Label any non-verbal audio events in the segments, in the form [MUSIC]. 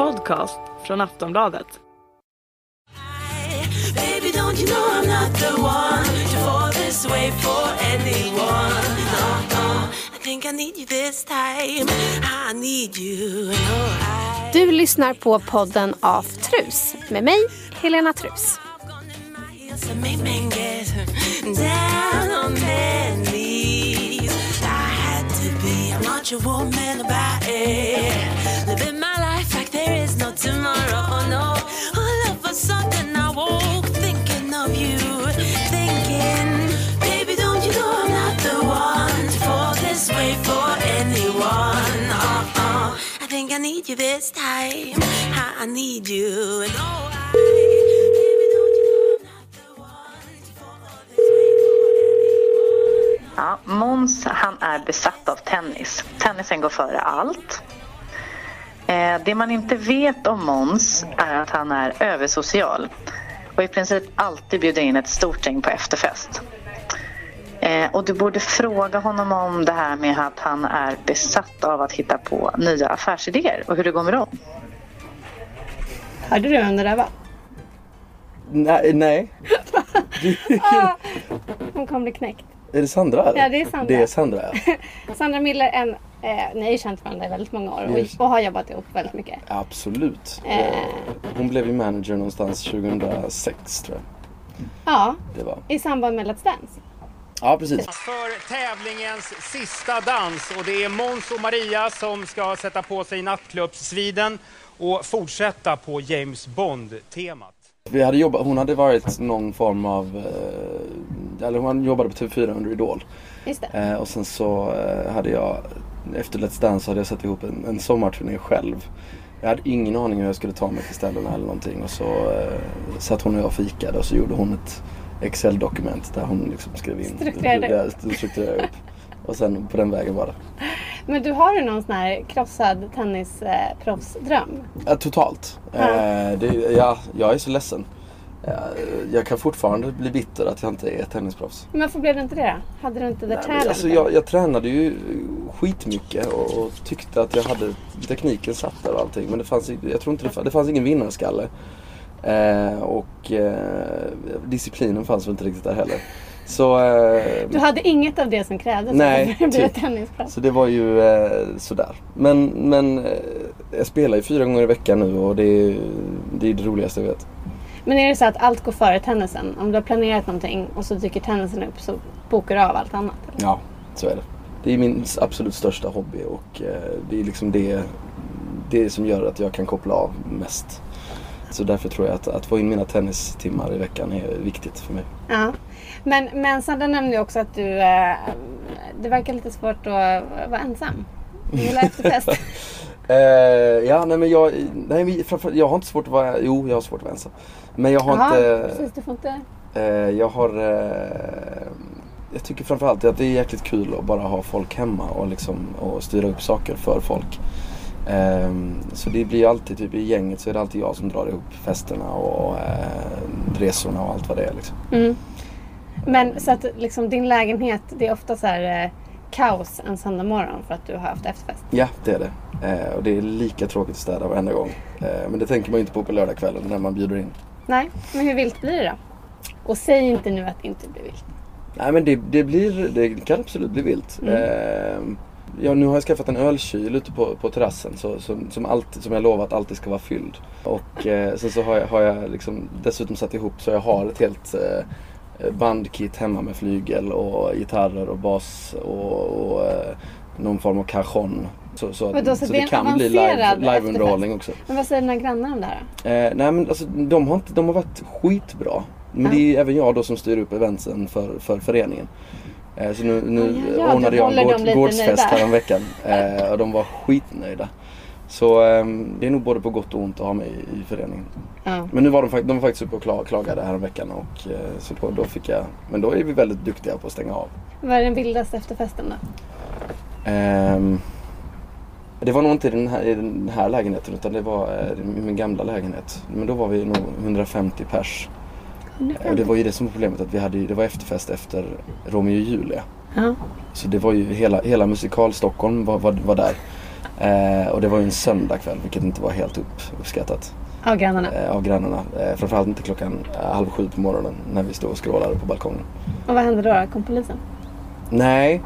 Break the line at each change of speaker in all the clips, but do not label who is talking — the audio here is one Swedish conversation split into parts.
podcast från Aftonbladet.
Baby, don't you know I'm not the one to fall this way for anyone? No, no, I think I need you this time. I need you. No, I...
Du lyssnar på podden Av Trus med mig, Helena Trus.
I think I need you this time. I I need you, and oh, I, baby, don't you know I'm not the one?
Ja, Måns han är besatt av tennis. Tennisen går före allt. Eh, det man inte vet om Måns är att han är översocial och i princip alltid bjuder in ett stort gäng på efterfest. Eh, och du borde fråga honom om det här med att han är besatt av att hitta på nya affärsidéer och hur det går med dem.
Hörde du vem det där var?
Nej, nej. [LAUGHS]
Ah, hon kommer bli knäckt.
Är det Sandra? eller?
Ja, det är Sandra.
Det är Sandra, ja. [LAUGHS]
Sandra Miller, en, eh, ni har ju känt varandra i väldigt många år och, och har jobbat ihop väldigt mycket.
Absolut.
Eh.
Eh, Hon blev ju manager någonstans 2006 tror jag.
Ja,
Det var.
i samband med Let's Dance.
Ja, precis.
för tävlingens sista dans och det är Måns och Maria som ska sätta på sig nattklubbssviden och fortsätta på James Bond-temat.
Vi hade jobbat, hon hade varit någon form av, eh, eller hon jobbade på TV4 under Idol.
Just det.
Eh, och sen så eh, hade jag, efter Let's Dance hade jag satt ihop en, en sommarturné själv. Jag hade ingen aning hur jag skulle ta mig till ställena eller någonting och så eh, satt hon och jag fikade och så gjorde hon ett Excel-dokument där hon liksom skrev in.
Strukturerade
strukturerade upp. Och sen på den vägen var det.
Men du har ju någon sån här krossad tennisproffsdröm.
Ja, totalt.
Ja.
Eh, det, ja, jag är så ledsen. Eh, jag kan fortfarande bli bitter att jag inte är tennisproffs.
Men varför blev du inte det då? Hade du inte the
Nej, men
talent?
alltså, jag, jag tränade ju skitmycket och, och tyckte att jag hade tekniken satt där och allting. Men det fanns, jag tror inte det, fanns, det fanns ingen vinnarskalle. Eh, och eh, disciplinen fanns väl inte riktigt där heller. Så, eh,
Du hade inget av det som krävdes
Nej,
för att bli tennisproffs.
så det var ju eh, sådär. Men, men eh, jag spelar ju fyra gånger i veckan nu och det är, det är det roligaste jag vet.
Men är det så att allt går före tennisen? Om du har planerat någonting och så dyker tennisen upp så bokar du av allt annat? Eller?
Ja, så är det. Det är min absolut största hobby och eh, det är liksom det, det som gör att jag kan koppla av mest. Så därför tror jag att, att få in mina tennistimmar i veckan är viktigt för mig.
Ja. Men, men Sandra nämnde också att du, eh, det verkar lite svårt att vara ensam. Du vill ha efterfest. [LAUGHS]
Eh, ja, nej men jag, nej, men jag har inte svårt att vara, jo jag har svårt att vara ensam. Men jag har
Jaha,
inte,
precis. Du får inte...
eh, jag har, eh, jag tycker framförallt att det är jäkligt kul att bara ha folk hemma och liksom och styra upp saker för folk. Ehm, så det blir ju alltid, typ i gänget så är det alltid jag som drar ihop festerna och eh, resorna och allt vad det är liksom.
Mm. Men så att liksom din lägenhet, det är ofta så här eh, kaos en söndag morgon för att du har haft efterfest.
Ja, det är det. Eh, och det är lika tråkigt att städa varenda gång. Men det tänker man ju inte på på lördagskvällen när man bjuder in.
Nej, men hur vilt blir det då? Och säg inte nu att det inte blir vilt.
Nej men det, det, blir, det kan absolut bli vilt.
Mm.
Eh, ja, nu har jag skaffat en ölkyl ute på, på terrassen så, som, som, alltid, som jag lovat alltid ska vara fylld. Och eh, sen så har jag, har jag liksom dessutom satt ihop så jag har ett helt eh, bandkit hemma med flygel och gitarrer och bas och, och eh, någon form av cajon. Så, så,
Vadå, så
så
det
kan bli live, liveunderhållning också.
Men vad säger dina grannar om det här då?
Eh, nej men alltså de har, inte, de har varit skitbra. Men
Ja.
det är även jag då som styr upp eventsen för, för föreningen. Eh, så nu, nu
Ja, ja,
ordnade jag en gård, gårdsfest häromveckan. Eh, och de var skitnöjda. Så eh, det är nog både på gott och ont att ha mig i, i föreningen.
Ja.
Men nu var de, de var faktiskt uppe och kla- klagade häromveckan och eh, så då, då fick jag, men då är vi väldigt duktiga på att stänga av.
Vad är den vildaste efterfesten då?
Ehm, det var nog inte i den här, i den här lägenheten utan det var i min gamla lägenhet. Men då var vi nog 150 pers. Och det var ju det som var problemet att vi hade, det var efterfest efter Romeo och Julia.
Ja.
Så det var ju hela, hela musikal Stockholm var, var, var där. Eh, och det var ju en söndagkväll vilket inte var helt upp, uppskattat
Av grannarna.
eh, av grannarna. Eh, framförallt inte klockan eh, halv sju på morgonen när vi stod och skrålade på balkongen.
Och vad hände då? Kom polisen?
Nej,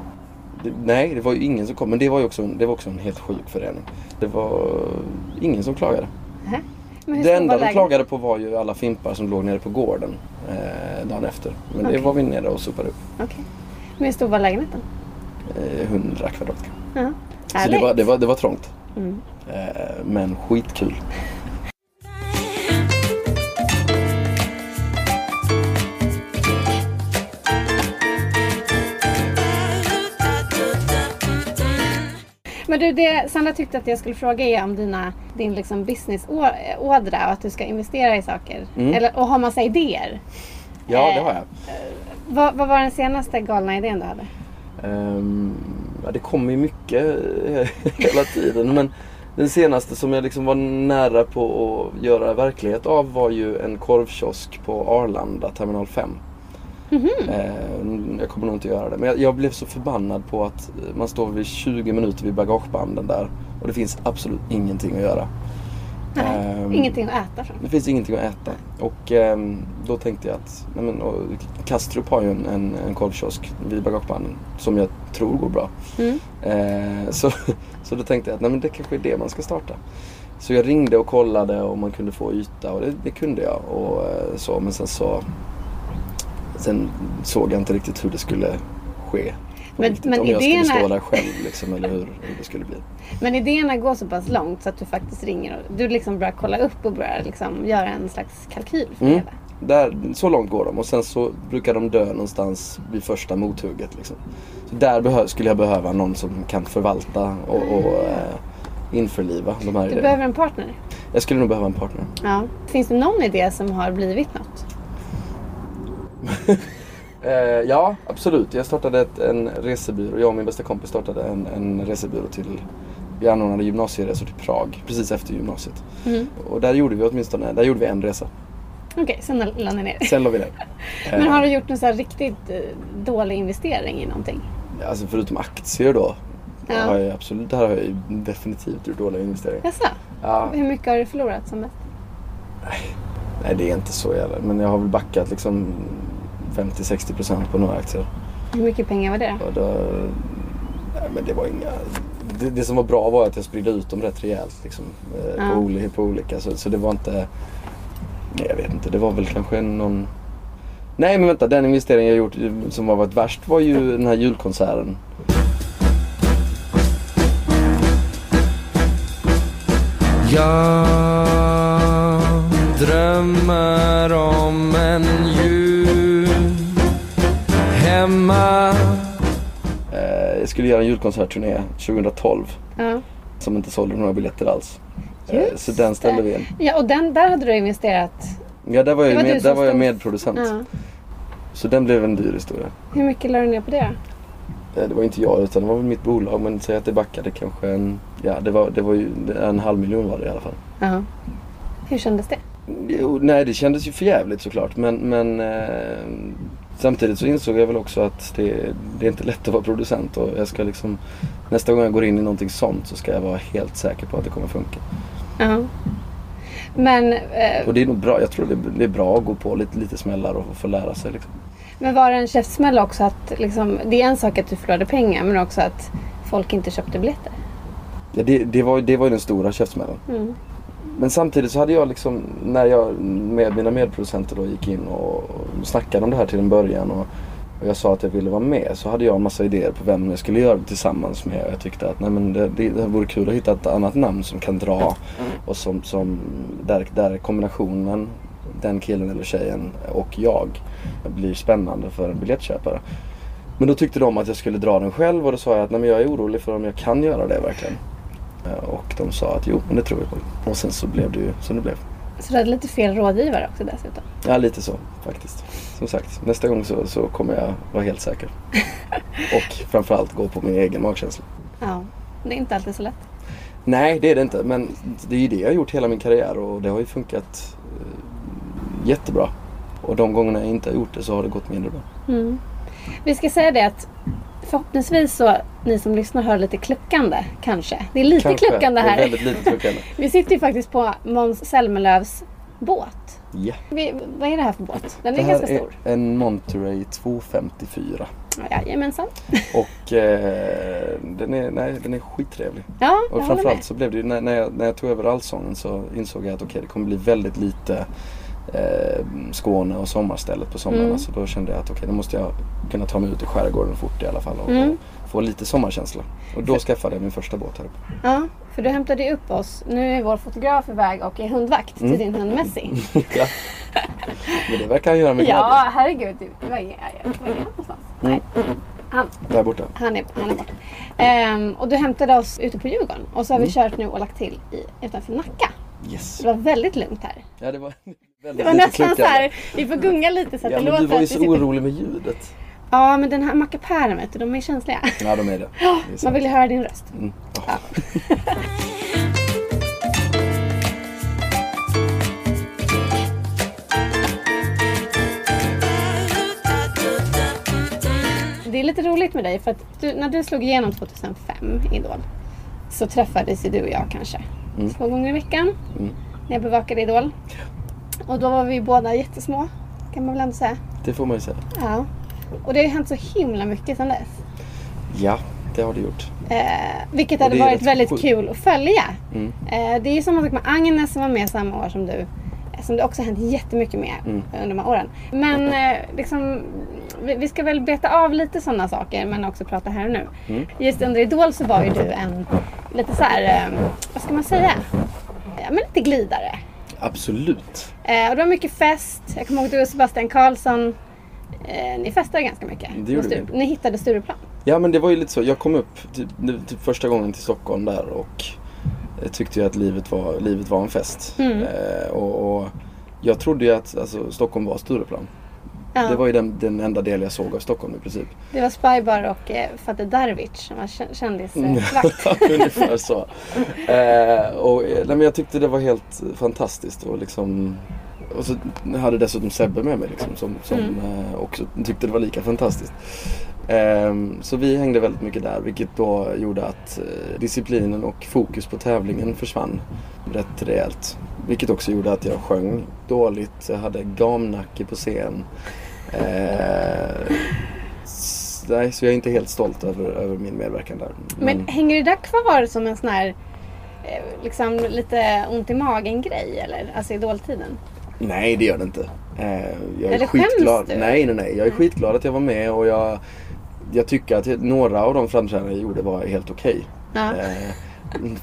det, nej det var ju ingen som kom. Men det var ju också, en- det var också en helt sjuk förening. Det var ingen som klagade.
Men hur
Det enda de klagade på var ju alla fimpar som låg nere på gården eh, dagen efter. Men
Okej.
det var vi nere och sopade upp.
Okej. Men hur stor var lägenheten?
Eh, 100 kvadrat.
Ja.
Så det var, det, var, det var trångt.
Mm.
Eh, men skitkul.
Men du, det Sandra tyckte att jag skulle fråga är om dina, din liksom businessådra och att du ska investera i saker.
Mm.
Eller, och ha massa idéer.
Ja,
Eh.
det har jag.
Vad, vad var den senaste galna idén du hade?
Ehm, ja, det kommer ju mycket eh, [LAUGHS] hela tiden. Men den senaste som jag liksom var nära på att göra verklighet av var ju en korvkiosk på Arlanda, terminal 5. Ehm, jag kommer nog inte göra det. Men jag, jag blev så förbannad på att man står vid 20 minuter vid bagagebanden där och det finns absolut ingenting att göra.
Nej,
Ehm,
Ingenting att äta
det finns ingenting att äta. Och ehm, då tänkte jag att nej men, och Kastrup har ju en, en, en korvkiosk vid bagagebanden som jag tror går bra.
Mm.
Eh, så, så då tänkte jag att nej, men det kanske är det man ska starta. Så jag ringde och kollade om man kunde få yta och det, det kunde jag. Och, eh, så, men sen så Sen såg jag inte riktigt hur det skulle ske.
Men-
riktigt.
men
om jag
idéerna-
skulle stå där själv liksom, eller hur, hur det skulle bli.
Men idéerna går så pass långt så att du faktiskt ringer och du liksom börjar kolla upp och börjar liksom göra en slags kalkyl för
Mm.
det.
Där, så långt går de och sen så brukar de dö någonstans vid första mothugget. Liksom. Så där skulle jag behöva någon som kan förvalta och, och eh, införliva de här
Du
idéerna.
behöver en partner.
Jag skulle nog behöva en partner.
Ja. Finns det någon idé som har blivit något? [LAUGHS]
Eh, ja, absolut. Jag startade ett, en resebyrå. Jag och min bästa kompis startade en, en resebyrå till vi anordnade gymnasieresor till Prag precis efter gymnasiet.
Mm.
Och där gjorde vi åtminstone där gjorde vi en resa.
Okej, sen la ni ner.
Sen la vi ner. [LAUGHS]
Men
Eh,
har du gjort en så riktigt eh, dålig investering i någonting?
Alltså förutom aktier då.
Ja.
Har jag absolut, där har jag definitivt gjort dåliga investeringar.
Jaså?
Ja,
Hur mycket har du förlorat som mest?
nej det är inte så jävla. Men jag har väl backat liksom 50-60% på några aktier.
Hur mycket pengar var det då?
Och då, nej, men det var inga... Det, det som var bra var att jag spridde ut dem rätt rejält liksom, eh,
Ja.
på, oli, på olika. Så, så det var inte... Nej, jag vet inte. Det var väl kanske någon... Nej men vänta, den investeringen jag gjort som har varit värst var ju den här julkonserten.
Jag drömmer om hemma
Eh, jag skulle göra en julkonsertturné 2012
Ja.
som inte sålde några biljetter alls. Eh,
Just
så den ställde
det.
vi in.
Ja, och den, där hade du investerat.
Ja, där var jag,
Det var
med, där var jag medproducent.
Ja.
Så den blev en dyr historia.
Hur mycket la du ner på det?
Eh, Det var inte jag utan det var väl mitt bolag men säg att det backade kanske en, ja det var, det var ju en halv miljon var det i alla fall.
Ja. Hur kändes det?
Jo, nej det kändes ju för jävligt såklart men, men eh, samtidigt så insåg jag väl också att det, det är inte lätt att vara producent och jag ska liksom nästa gång jag går in i någonting sånt så ska jag vara helt säker på att det kommer funka.
Ja. Men, eh,
Och det är nog bra, jag tror det, det är bra att gå på lite, lite smällar och få lära sig liksom.
men var det en käftsmäll också att liksom, det är en sak att du förlorade pengar men också att folk inte köpte biljetter?
Ja, det, det, var, det var ju den stora käftsmällen.
Mm.
Men samtidigt så hade jag liksom, när jag med mina medproducenter då gick in och, snackade om det här till en början och, och jag sa att jag ville vara med så hade jag en massa idéer på vem jag skulle göra det tillsammans med. Och jag tyckte att nej, men det, det, det vore kul att hitta ett annat namn som kan dra och som, som där, där kombinationen, den killen eller tjejen och jag blir spännande för en biljettköpare. Men då tyckte de att jag skulle dra den själv och då sa jag att nej, men jag är orolig för om jag kan göra det verkligen. Eh, Och de sa att jo, men det tror vi på. Och sen så blev det ju som det blev.
Så du hade lite fel rådgivare också dessutom?
Ja, lite så faktiskt. Som sagt, nästa gång så, så kommer jag vara helt säker. [LAUGHS] Och framförallt gå på min egen magkänsla.
Ja. Det är inte alltid så lätt.
Nej, det är det inte. Men det är ju det jag har gjort hela min karriär och det har ju funkat eh, jättebra. Och de gångerna jag inte har gjort det så har det gått mindre bra.
Mm. Vi ska säga det att förhoppningsvis så ni som lyssnar hör lite kluckande kanske. Det är lite
Kanske.
kluckande
Det är
här.
väldigt lite kluckande. [LAUGHS]
Vi sitter ju faktiskt på Måns Zelmerlöws båt.
Ja.
Vi, vad är det här för båt? Den är
Det här
ganska
är
stor.
en Monterey 254.
Jajamensan. [LAUGHS]
Och eh, den, är, nej, den är skittrevlig.
Ja, jag
Och framförallt så blev det ju, när, när, jag, när jag tog över allsången så insåg jag att okej det kommer bli väldigt lite eh, Skåne och sommarstället på somrarna.
Mm.
Så då kände jag att okej då måste jag kunna ta mig ut i skärgården fort i alla fall och,
Mm.
och få lite sommarkänsla. Och då skaffade jag min första båt här uppe.
Ja, för du hämtade upp oss. Nu är vår fotograf iväg och är hundvakt
Mm.
till din hund Messi. [LAUGHS]
ja. Men det verkar han göra med glädje.
Ja, herregud. Var är var är han någonstans? Nej, han,
Där borta.
han, är, han är borta. Ehm, och du hämtade oss ute på Djurgården och så har vi
Mm.
kört nu och lagt till i, utanför Nacka.
Yes.
Det var väldigt lugnt här.
Ja det var [LAUGHS] väldigt
Det var nästan så här, vi får gunga lite så att
Ja
det låter
du var ju
vi
så orolig med ljudet.
Ja, men den här mackapären vet du, de är känsliga.
Ja de är det. det är
Man vill ju höra din röst.
Mm. Ja. [LAUGHS]
Det är lite roligt med dig för att du, när du slog igenom 2005 i Idol så träffades ju du och jag kanske
Mm.
två gånger i veckan
Mm.
när jag bevakade Idol. Och då var vi båda jättesmå kan man väl ändå säga.
Det får man ju säga.
Ja. Och det har ju hänt så himla mycket sedan dess.
Ja, det har det gjort.
Eh, vilket hade varit väldigt
sjukt.
kul att följa.
Mm.
Eh, det är ju samma sak med Agnes som var med samma år som du. eh, Som det också har hänt jättemycket med
Mm.
under de här åren. Men eh, liksom, vi, vi ska väl beta av lite sådana saker men också prata här och nu.
Mm.
Just under Idol så var ju du en lite så här, eh, vad ska man säga? Ja, men lite glidare.
Absolut.
Eh, och det var mycket fest. Jag kommer ihåg att du och Sebastian Karlsson eh, ni festade ganska mycket.
Det gjorde vi.
Ni hittade Stureplan.
Ja men det var ju lite så. Jag kom upp typ, typ första gången till Stockholm där och jag tyckte ju att livet var, livet var en fest.
Mm.
Eh, och, och jag trodde ju att alltså, Stockholm var Stureplan.
Ja.
Det var ju den, den enda del jag såg av Stockholm i princip.
Det var Spybar och eh, Fatte Darvic som var kä- kändisvakt. [LAUGHS]
Ungefär så. [LAUGHS] Eh, och, eh, nej, men jag tyckte det var helt fantastiskt. Och, liksom, och så hade dessutom Sebbe med mig liksom, som, som
Mm.
eh, också tyckte det var lika fantastiskt. Ehm, så vi hängde väldigt mycket där vilket då gjorde att eh, disciplinen och fokus på tävlingen försvann rätt rejält. Vilket också gjorde att jag sjöng dåligt, jag hade gamnacke på scen. Eh, s- nej, så jag är inte helt stolt över, över min medverkan där.
Men hänger det där kvar som en sån här eh, liksom lite ont i magen grej eller? Alltså idoltiden?
Nej det gör det inte. Eh, jag är
skäms
skitglad.
du?
Nej nej nej. Jag är skitglad att jag var med och jag, jag tycker att några av de framträdanden jag gjorde var helt okej.
Ja.
Eh,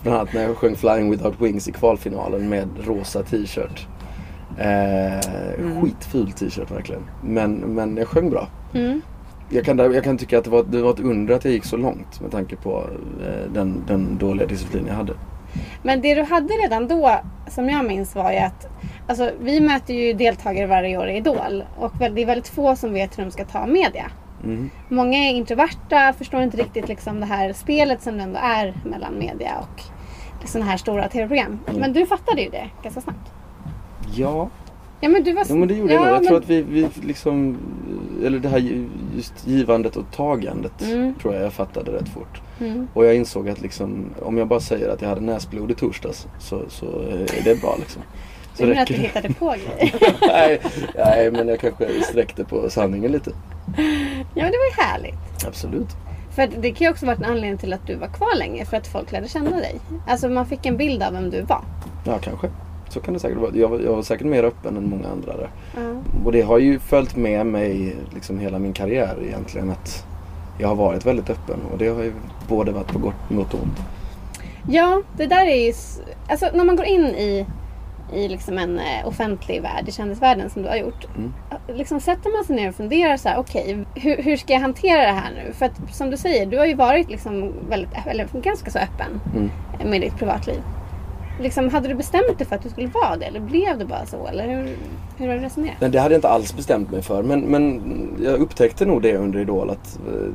bland annat när jag sjöng Flying Without Wings i kvalfinalen med rosa t-shirt. Eh,
Mm.
Skitful t-shirt verkligen. Men, men jag sjöng bra.
Mm.
Jag kan, jag kan tycka att det var, det var ett under att jag gick så långt med tanke på eh, den, den dåliga disciplin jag hade.
Men det du hade redan då, som jag minns, var ju att alltså, vi möter ju deltagare varje år i Idol och det är väldigt få som vet hur de ska ta media.
Mm.
Många är introverta, förstår inte riktigt liksom, det här spelet som det ändå är mellan media och sådana här stora tv-program.
Mm.
Men du fattade ju det ganska snabbt.
Ja,
Ja men du var...
Ja men det gjorde
ja,
jag nog. Jag
men-
tror att vi, vi liksom, eller det här ju- just givandet och tagandet
Mm.
tror jag jag fattade rätt fort.
Mm.
Och jag insåg att liksom, om jag bara säger att jag hade näsblod i torsdags så, så är det bra liksom.
Du menar att du hittade på [LAUGHS] grejer?
nej, nej men jag kanske sträckte på sanningen lite.
ja men det var ju härligt.
Absolut.
För det kan ju också varit en anledning till att du var kvar länge. För att folk lärde känna dig. Alltså man fick en bild av vem du var.
Ja kanske. Så kan det säkert vara. Jag, var- jag var säkert mer öppen än många andra där.
Ja.
Och det har ju följt med mig liksom hela min karriär egentligen. Att jag har varit väldigt öppen och det har ju både varit på gott och ont.
Ja, det där är ju... Alltså när man går in i, i liksom en eh, offentlig värld, i kändisvärlden som du har gjort.
Mm.
Liksom sätter man sig ner och funderar så här, okej, hur, hur ska jag hantera det här nu? För att som du säger, du har ju varit liksom väldigt, eller ganska så öppen
Mm.
med ditt privatliv. Liksom, hade du bestämt dig för att du skulle vara det? Eller blev det bara så? Eller hur, hur har du resonerat?
Nej, det hade jag inte alls bestämt mig för. Men, men jag upptäckte nog det under Idol att eh,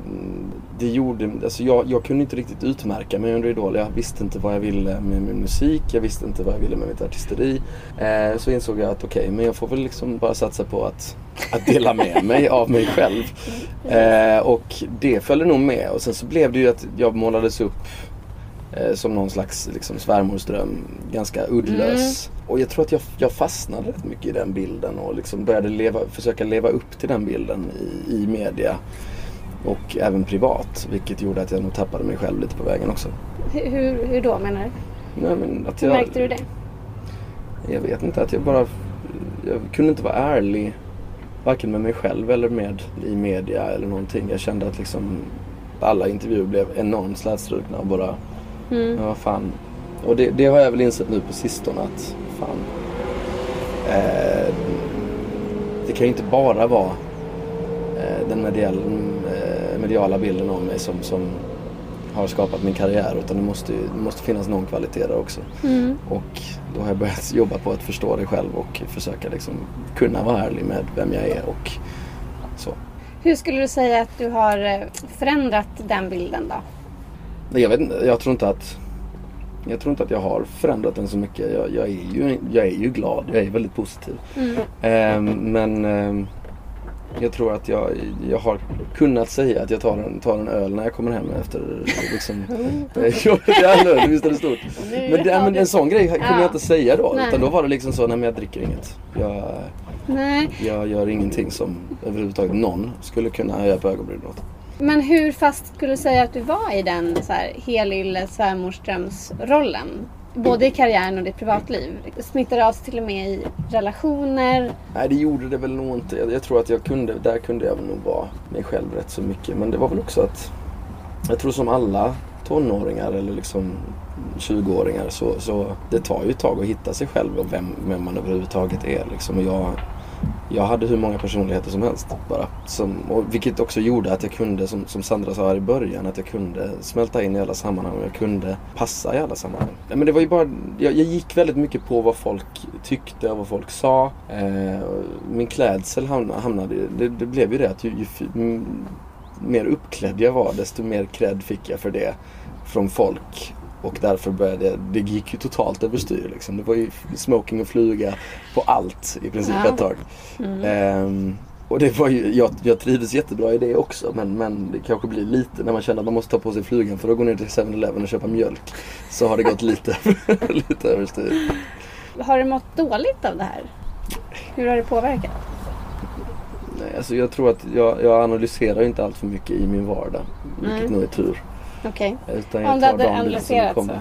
det gjorde, alltså jag, jag kunde inte riktigt utmärka mig under Idol. Jag visste inte vad jag ville med min musik, jag visste inte vad jag ville med mitt artisteri. Eh, så insåg jag att okej, men jag får väl liksom bara satsa på att, att dela med [LAUGHS] mig av mig själv. Eh, och det följde nog med och sen så blev det ju att jag målades upp eh, som någon slags liksom, svärmorsdröm, ganska uddlös. Och jag tror att jag, jag fastnade rätt mycket i den bilden och liksom började leva, försöka leva upp till den bilden i, i media. Och även privat, vilket gjorde att jag nog tappade mig själv lite på vägen också.
Hur, hur, hur då menar du?
Nej, men att
Hur
jag,
märkte du det?
Jag vet inte, att jag bara... Jag kunde inte vara ärlig. Varken med mig själv eller med i media eller någonting. Jag kände att liksom alla intervjuer blev enormt slätstrukna och bara...
Mm.
Ja, fan. Och det, det har jag väl insett nu på sistone att fan. Eh, det kan ju inte bara vara eh, den medial, eh, mediala bilden av mig som, som har skapat min karriär utan det måste, det måste finnas någon kvalitet där också.
Mm.
Och då har jag börjat [LAUGHS] jobba på att förstå det själv och försöka liksom kunna vara ärlig med vem jag är och så.
Hur skulle du säga att du har eh, förändrat den bilden då?
Nej, Jag vet inte, jag tror inte att jag tror inte att jag har förändrat den så mycket. Jag, jag, är, ju, jag är ju glad, jag är väldigt positiv.
Mm.
Ehm, men ehm, jag tror att jag, jag har kunnat säga att jag tar en, tar en öl när jag kommer hem efter liksom... [LAUGHS] [LAUGHS] Jo, det är lugnt, visst är det stort. Men, det, men en sån grej kunde
Ja.
jag inte säga då.
Nej.
Utan då var det liksom så, nej men jag dricker inget. Jag,
Nej,
jag gör ingenting som överhuvudtaget någon skulle kunna höja på ögonbrynen åt.
men hur fast skulle du säga att du var i den så här helylle svärmorsdrömsrollen? Både i karriären och ditt privatliv. Smittar det av sig till och med i relationer?
Nej det gjorde det väl nog inte. Jag, jag tror att jag kunde, där kunde jag nog vara mig själv rätt så mycket. Men det var väl också att jag tror som alla tonåringar eller liksom 20-åringar så, så det tar ju ett tag att hitta sig själv och vem, vem man överhuvudtaget är. Liksom. Och jag, jag hade hur många personligheter som helst bara. Som, och vilket också gjorde att jag kunde, som, som Sandra sa här i början, att jag kunde smälta in i alla sammanhang och jag kunde passa i alla sammanhang. Men det var ju bara, jag, jag gick väldigt mycket på vad folk tyckte och vad folk sa. Eh, min klädsel hamnade, hamnade det, det blev ju det att ju, ju f- m- mer uppklädd jag var desto mer cred fick jag för det från folk. Och därför började jag, det gick ju totalt överstyr liksom. Det var ju smoking och fluga på allt i princip
Ja.
ett tag. Ehm, och det var ju, jag, jag trivdes jättebra i det också men, men det kanske blir lite när man känner att man måste ta på sig flugan för att gå ner till 7-Eleven och köpa mjölk. Så har det gått lite, [LAUGHS] lite överstyr.
Har du mått dåligt av det här? Hur har det påverkat?
Nej, alltså jag tror att jag, jag analyserar inte allt för mycket i min vardag. Vilket
Nej.
nog är tur.
Okej.
Utan
Om
tar
hade
dagen lite som det
analyserat
kommer.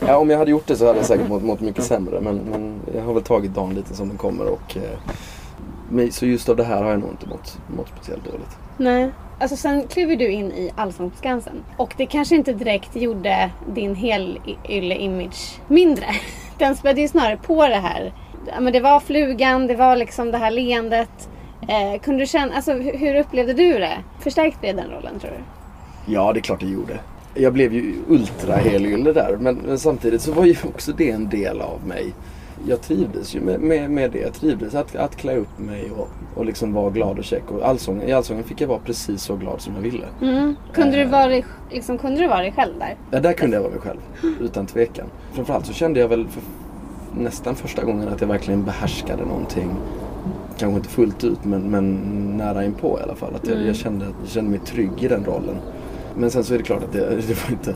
[LAUGHS] Ja, om jag hade gjort det så hade jag säkert mått, mått mycket sämre. Men, men jag har väl tagit dagen lite som den kommer. Och, eh, så just av det här har jag nog inte mått, mått speciellt dåligt.
Nej. Alltså sen klev ju du in i Allsång på Skansen. Och det kanske inte direkt gjorde din helylle-image mindre. [LAUGHS] Den spädde ju snarare på det här. Men det var flugan, det var liksom det här leendet. Eh, kunde du känna, alltså hur, hur upplevde du det? Förstärkte det den rollen tror du?
Ja, det är klart det gjorde. Jag blev ju ultra helylle där. Men, men samtidigt så var ju också det en del av mig. Jag trivdes ju med, med, med det. Jag trivdes att, att klä upp mig och, och liksom vara glad och check. Och allsången, I allsången fick jag vara precis så glad som jag ville.
Mm. Kunde, du
Eh.
vara, dig- liksom, kunde du vara dig själv där?
Ja, där kunde jag vara mig själv. Utan tvekan. Framförallt så kände jag väl för nästan första gången att jag verkligen behärskade någonting. Kanske inte fullt ut men, men nära inpå i alla fall. Att jag, jag, kände, jag kände mig trygg i den rollen. Men sen så är det klart att det, [LAUGHS] det var inte...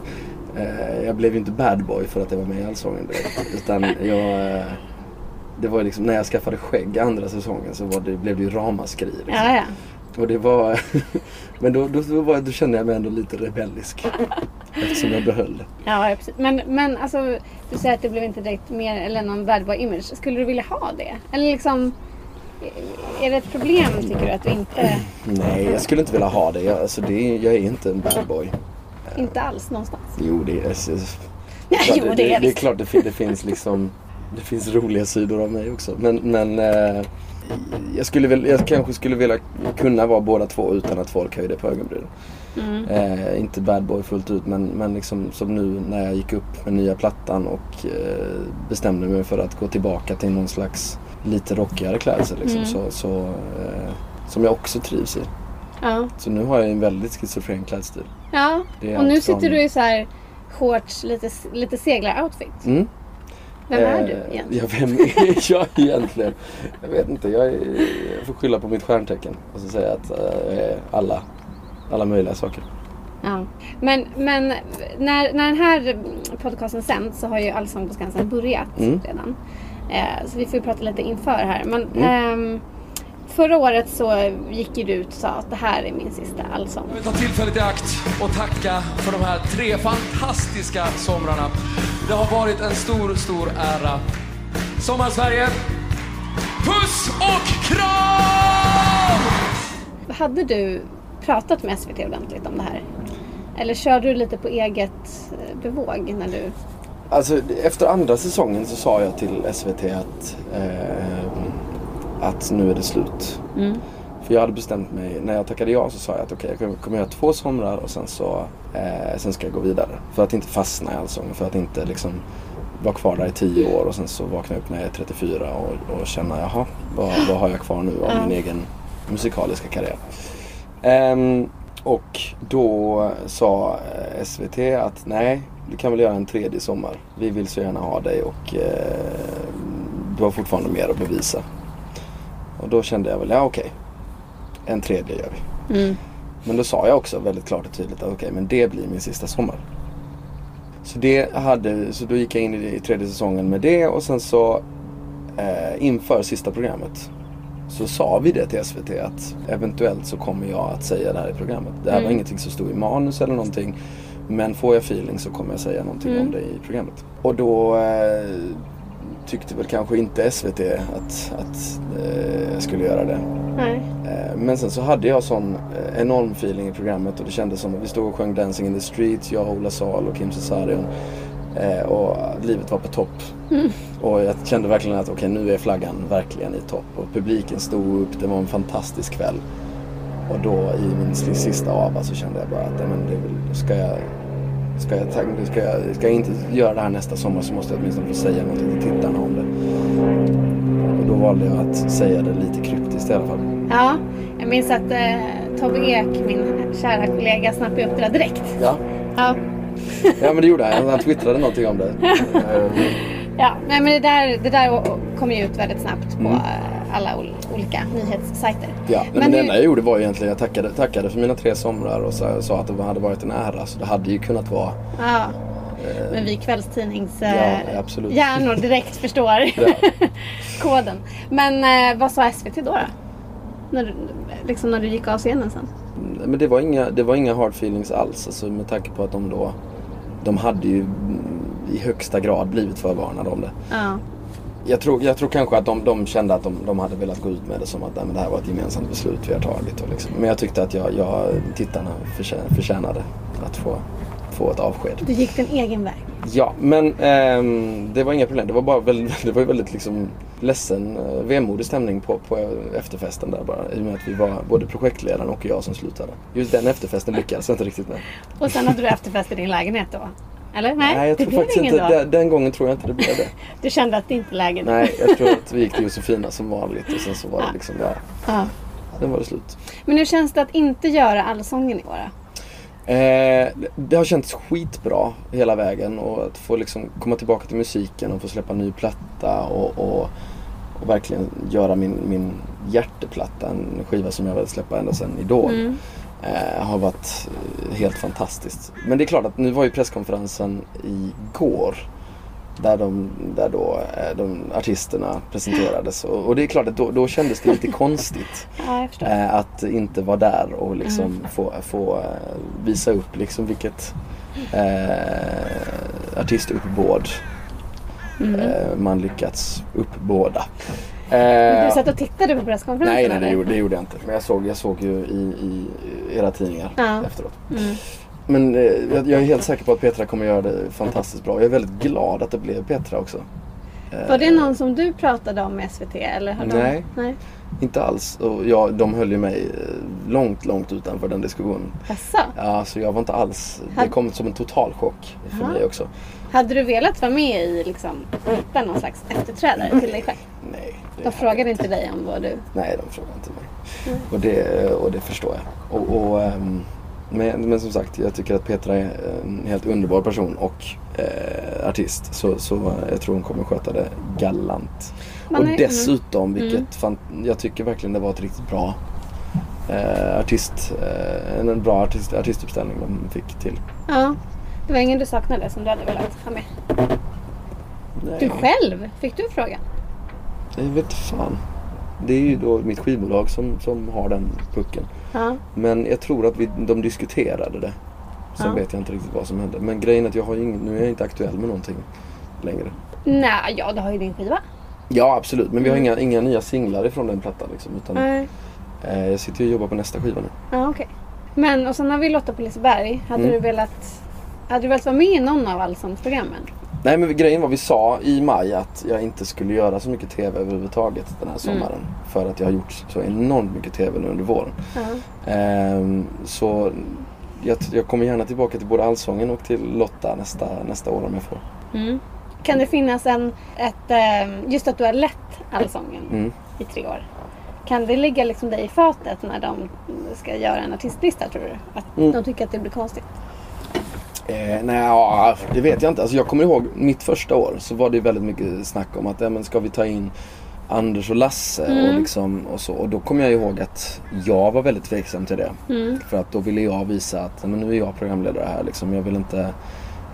Eh, jag blev ju inte bad boy för att jag var med i Allsången direkt. [LAUGHS] Utan jag... Eh, det var liksom när jag skaffade skägg andra säsongen så det, blev det ju ramaskri. Liksom.
Ja, ja.
Och det var... [LAUGHS] men då, då, då, var, då kände jag mig ändå lite rebellisk. Eftersom jag behöll det.
Ja, ja, precis. Men, men alltså, du säger att det blev inte direkt mer eller någon bad boy image. Skulle du vilja ha det? Eller liksom, är det ett problem tycker du att du inte,
Nej, jag skulle inte vilja ha det. Jag, alltså, det är, jag är inte en bad boy.
inte alls någonstans?
Jo, det är... Alltså, [LAUGHS]
Ja,
klart,
jo,
det,
det är
det är klart det, det finns liksom... Det finns roliga sidor av mig också. Men, men eh, jag, skulle väl, jag kanske skulle vilja kunna vara båda två utan att folk höjde på ögonbrynen.
Mm.
Eh, inte bad boy fullt ut men, men liksom som nu när jag gick upp med nya plattan och eh, bestämde mig för att gå tillbaka till någon slags lite rockigare klädsel. Liksom,
Mm.
så, så, eh, som jag också trivs i.
Ja.
Så nu har jag en väldigt schizofren klädstil.
ja. Och nu sitter du i så här shorts, lite, lite seglar-outfit.
Mm.
Vem är
Eh,
du egentligen?
Ja, vem är [LAUGHS] jag egentligen? Jag vet inte. Jag, är, jag får skylla på mitt stjärntecken och så säga att eh, jag är alla, alla möjliga saker.
Ja. Men, men när, när den här podcasten sänds så har ju Allsång på Skansen börjat
Mm.
redan. Eh, så vi får ju prata lite inför här. Men
Mm.
ehm, förra året så gick ju du ut och sa att det här är min sista allsång.
Jag vill ta tillfället i akt och tacka för de här tre fantastiska somrarna. Det har varit en stor, stor ära. Sommarsverige, puss och kram!
Hade du pratat med SVT ordentligt om det här? Eller körde du lite på eget eh, bevåg när du...
Alltså efter andra säsongen så sa jag till SVT att, eh, att nu är det slut. För jag hade bestämt mig, när jag tackade ja så sa jag att okej jag kommer- göra två somrar och sen så eh, sen ska jag gå vidare. För att inte fastna i Allsången, för att inte liksom vara kvar där i tio år och sen så vakna upp när jag är 34 och, och känna jaha, vad, vad har jag kvar nu av min egen musikaliska karriär. Ehm, och då sa eh, SVT att nej, du kan väl göra en tredje sommar. Vi vill så gärna ha dig och eh, du har fortfarande mer att bevisa. Och då kände jag väl, ja okej. En tredje gör vi. Men då sa jag också väldigt klart och tydligt att okej, men det blir min sista sommar. Så, det hade, så då gick jag in i, tredje säsongen med det och sen så eh, inför sista programmet så sa vi det till SVT att eventuellt så kommer jag att säga det här i programmet. Det här var ingenting som stod i manus eller någonting. Men får jag feeling så kommer jag säga någonting om det i programmet. Och då eh, tyckte väl kanske inte SVT att, att eh, jag skulle göra det.
Nej.
Eh, Men sen så hade jag sån eh, enorm feeling i programmet och det kändes som att vi stod och sjöng Dancing in the streets, jag, Ola Salo och Kim Cesarion. Eh, och livet var på topp. Och jag kände verkligen att okej nu är flaggan verkligen i topp. Och publiken stod upp, det var en fantastisk kväll. Och då i min sista ava så kände jag bara att men det ska jag Ska jag, ska, jag, ska jag inte göra det här nästa sommar så måste jag åtminstone få säga någonting till tittarna om det. Och då valde jag att säga det lite kryptiskt i alla fall.
Ja, jag minns att eh, Tobbe Ek, min kära kollega, snappade upp det där direkt.
Ja,
Ja,
ja men det gjorde han. Han twittrade någonting om det. Eh, [LAUGHS]
ja. Nej, men det där, det där kom ju ut väldigt snabbt på
Mm.
Eh, alla ol- olika nyhetssajter.
Ja, men,
Men
det enda jag gjorde var egentligen att jag tackade, tackade för mina tre somrar och sa, sa att det hade varit en ära. Så det hade ju kunnat vara
Ja. Men vi kvällstidnings
Ja,
eh, direkt förstår [LAUGHS] [LAUGHS] koden. Men eh, vad sa SVT då? då? När, du- liksom när du gick av scenen sen?
Men det var inga, det var inga hard feelings alls. Alltså med tanke på att de då de hade ju mm, i högsta grad blivit förvarnade om det.
Ja.
Jag tror, jag tror kanske att de, de kände att de, de hade velat gå ut med det som att nej, men det här var ett gemensamt beslut vi har tagit. Och liksom. Men jag tyckte att jag, jag, tittarna förtjä- förtjänade att få, få ett avsked.
Du gick din egen väg.
Ja, men ehm, det var inga problem. Det var bara väldigt, [LAUGHS] det var väldigt liksom ledsen, eh, vemodig stämning på, på efterfesten där bara. I och med att vi var både projektledaren och jag som slutade. Just den efterfesten lyckades jag inte riktigt med.
Och sen hade du efterfest i din lägenhet då? Eller? Nej,
jag
det
tror faktiskt inte, den, den gången tror jag inte det blev det. [LAUGHS]
Du kände att det inte läge nu?
Nej, jag tror att vi gick till Josefina som vanligt och sen så var det liksom, ja,
Ja.
sen var det slut.
Men hur känns det att inte göra Allsången i år då?
Eh, det har känts skitbra hela vägen och att få liksom komma tillbaka till musiken och få släppa ny platta och, och, och verkligen göra min, min hjärteplatta, en skiva som jag velat släppa ända sedan Idol. Eh, har varit eh, helt fantastiskt. Men det är klart att nu var ju presskonferensen igår. Där, de, där då eh, de artisterna presenterades och, och det är klart att då, då kändes det lite konstigt. [LAUGHS]
Ja.
Eh, att inte vara där och liksom få, få eh, visa upp liksom vilket eh, artistuppbåd eh, man lyckats uppbåda.
Du
Eh,
satt och tittade på presskonferensen
nej, nej det, gjorde, det gjorde jag inte. Men jag såg, jag såg ju i, i era tidningar
Ja.
efteråt. Men eh, jag, jag är helt säker på att Petra kommer göra det fantastiskt bra. Jag är väldigt glad att det blev Petra också.
Var det någon som du pratade om med SVT? Eller har de...
Nej. Inte alls. Och ja, de höll ju mig eh, långt, långt utanför den diskussionen.
Jaså?
Ja, så jag var inte alls... Det kom som en total chock för
Ja.
mig också.
Hade du velat vara med i liksom, hitta någon slags efterträdare till dig själv?
Nej.
De frågade
jag
inte dig om vad du...
Nej, de frågar inte mig. Och, det, och det förstår jag. Och, och, ehm, men, men som sagt, jag tycker att Petra är en helt underbar person och eh, artist. Så, så jag tror hon kommer sköta det galant.
Man
och
är- mm.
dessutom, vilket fan, jag tycker verkligen det var ett riktigt bra eh, artist, eh, en bra artist, artistuppställning de fick till.
Ja. Det var ingen du saknade som du hade velat ha med?
Nej,
Du själv? Fick du frågan?
Jag vet fan. Det är ju då mitt skivbolag som, som har den pucken.
Ja.
Men jag tror att vi, de diskuterade det. Sen
Ja.
vet jag inte riktigt vad som hände. Men grejen är att jag har ingen, nu är jag inte aktuell med någonting längre.
Nej, ja du har ju din skiva.
Ja absolut, men vi har inga, inga nya singlar ifrån den plattan liksom. Utan,
Nej.
eh, jag sitter ju och jobbar på nästa skiva nu.
Ja, okej. Men och sen har vi Lotta på Liseberg. Hade
Mm.
du velat... Hade du velat vara med i någon av allsångsprogrammen?
Nej men grejen var, vi sa i maj att jag inte skulle göra så mycket TV överhuvudtaget den här sommaren. För att jag har gjort så enormt mycket TV nu under våren.
Ja.
Ehm, så jag, jag kommer gärna tillbaka till både Allsången och till Lotta nästa, nästa år om jag får.
Mm. Kan det finnas en... Ett, eh, just att du har lett Allsången
Mm.
i tre år. Kan det ligga liksom dig i fatet när de ska göra en artistlista tror du? Att
Mm.
de tycker att det blir konstigt?
Eh, nej, det vet jag inte. Alltså, jag kommer ihåg mitt första år så var det väldigt mycket snack om att ja, men ska vi ta in Anders och Lasse och, liksom, och så. Och då kommer jag ihåg att jag var väldigt tveksam till det. För att då ville jag visa att men nu är jag programledare här. Liksom. Jag vill inte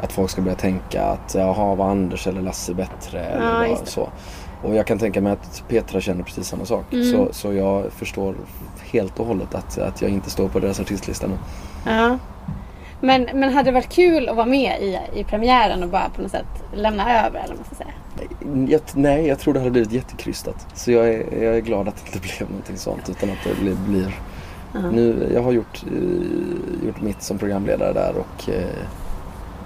att folk ska börja tänka att jaha, var Anders eller Lasse bättre? Eller
Ja,
vad, så. Och jag kan tänka mig att Petra känner precis samma sak. Så, så jag förstår helt och hållet att, att jag inte står på deras artistlista nu.
Ja. Men, men hade det varit kul att vara med i, i premiären och bara på något sätt lämna över eller vad man ska säga?
Jag, nej, jag tror det hade blivit jättekrystat. Så jag är, jag är glad att det inte [LAUGHS] blev någonting sånt utan att det blir... blir nu, jag har gjort, eh, gjort mitt som programledare där och eh,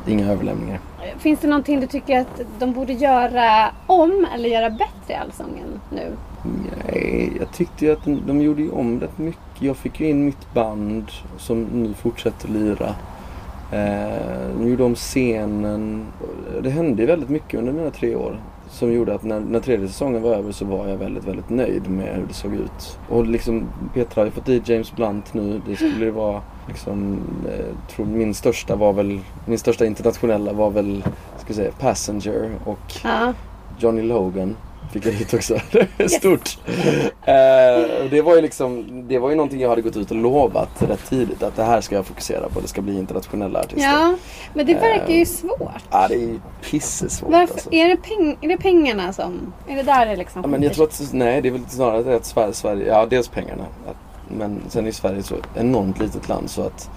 inga överlämningar.
Finns det någonting du tycker att de borde göra om eller göra bättre i Allsången nu?
Nej, jag tyckte ju att de, de gjorde ju om rätt mycket. Jag fick ju in mitt band som nu fortsätter lira. Eh, de gjorde om scenen. Det hände väldigt mycket under mina tre år. Som gjorde att när, när tredje säsongen var över så var jag väldigt, väldigt nöjd med hur det såg ut. Och liksom Petra har ju fått dit James Blunt nu. Det skulle vara liksom, eh, tror min största var väl, min största internationella var väl, ska jag säga, Passenger och
Ja.
Johnny Logan fick jag hit också. Stort. Eh, det var ju liksom, det var ju någonting jag hade gått ut och lovat rätt tidigt att det här ska jag fokusera på. Det ska bli internationella artister.
ja, men det verkar ju svårt.
Ja, det är ju pissesvårt
Varför,
alltså.
är, det peng, är det pengarna som... Är det där det liksom
Ja, men jag tror att, nej det är väl snarare att Sverige, Sverige ja dels pengarna. Att, men sen är Sverige så enormt litet land så att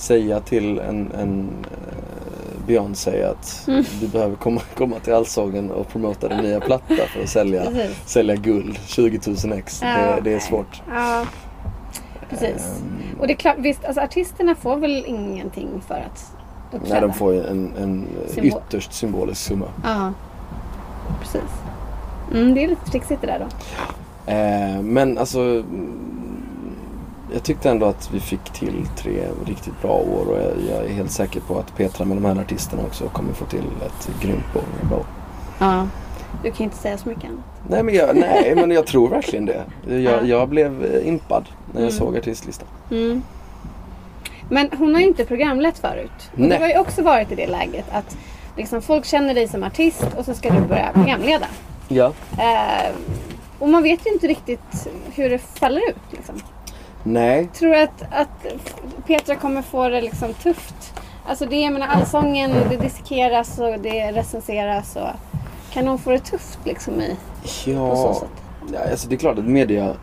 säga till en, en eh, Beyoncé att
Mm.
du behöver komma, komma till Allsången och promota din nya platta för att sälja, sälja guld, 20 000 ex.
Ja,
det, det är svårt.
Ja, precis. Och det är klart, visst, alltså artisterna får väl ingenting för att uppträda?
Nej, de får ju en, en
Symbol.
ytterst symbolisk summa.
Ja, precis. Mm, det är lite trixigt det där då.
Eh, men alltså jag tyckte ändå att vi fick till tre riktigt bra år och jag, jag är helt säker på att Petra med de här artisterna också kommer få till ett grymt år. Bra.
Ja. Du kan inte säga så mycket annat.
Nej men, jag, nej [LAUGHS] men jag tror verkligen det.
Ja.
Jag, jag blev eh, impad när jag såg artistlistan.
Mm. Men hon har ju inte programlett förut. Och du har ju också varit i det läget att liksom, folk känner dig som artist och så ska du börja programleda.
Ja.
Eh, och man vet ju inte riktigt hur det faller ut. Liksom.
Nej.
Tror du att, att Petra kommer få det liksom tufft? Alltså det, jag menar, allsången, det dissekeras och det recenseras. Och, kan hon få det tufft liksom i, på så
Ja.
sätt?
ja alltså det är klart att media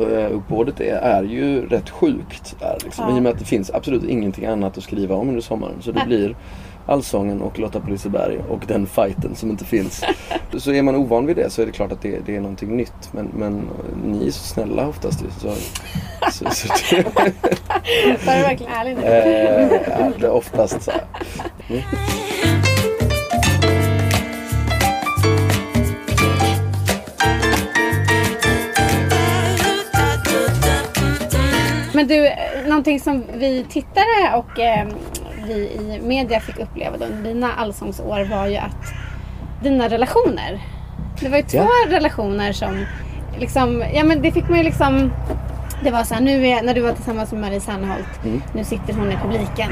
eh, uppbådet är, är ju rätt sjukt. Är liksom.
Ja.
I och med att det finns absolut ingenting annat att skriva om under sommaren. Så det blir allsången och Lotta på Liseberg och den fighten som inte finns. [LAUGHS] så är man ovan vid det så är det klart att det, det är någonting nytt. Men, men ni är så snälla oftast ju. Så, så, så det... [LAUGHS]
Var du verkligen ärlig nu?
eh, oftast så. Mm.
Men du, eh, någonting som vi tittare och eh, vi i media fick uppleva under dina allsångsår var ju att dina relationer. Det var ju två
Ja.
relationer som liksom, ja men det fick man ju liksom det var så här, nu är, när du var tillsammans med Marie Serneholt,
Mm.
nu sitter hon i publiken.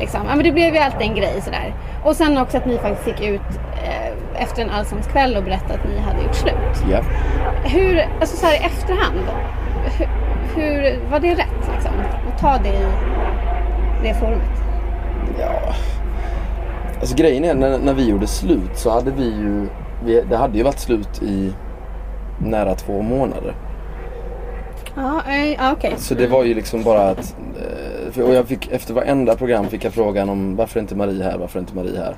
Liksom. Ja, men det blev ju alltid en grej sådär. Och sen också att ni faktiskt gick ut eh, efter en allsångskväll och berättade att ni hade gjort slut.
Ja.
Hur, alltså så här i efterhand, hur, hur var det rätt liksom? Att ta det i det forumet?
Ja. Alltså grejen är när, när vi gjorde slut så hade vi ju, vi, det hade ju varit slut i nära två månader.
Ja, ja okej.
Så det var ju liksom bara att, eh, och jag fick, efter varenda program fick jag frågan om varför är inte Marie här, varför är inte Marie här?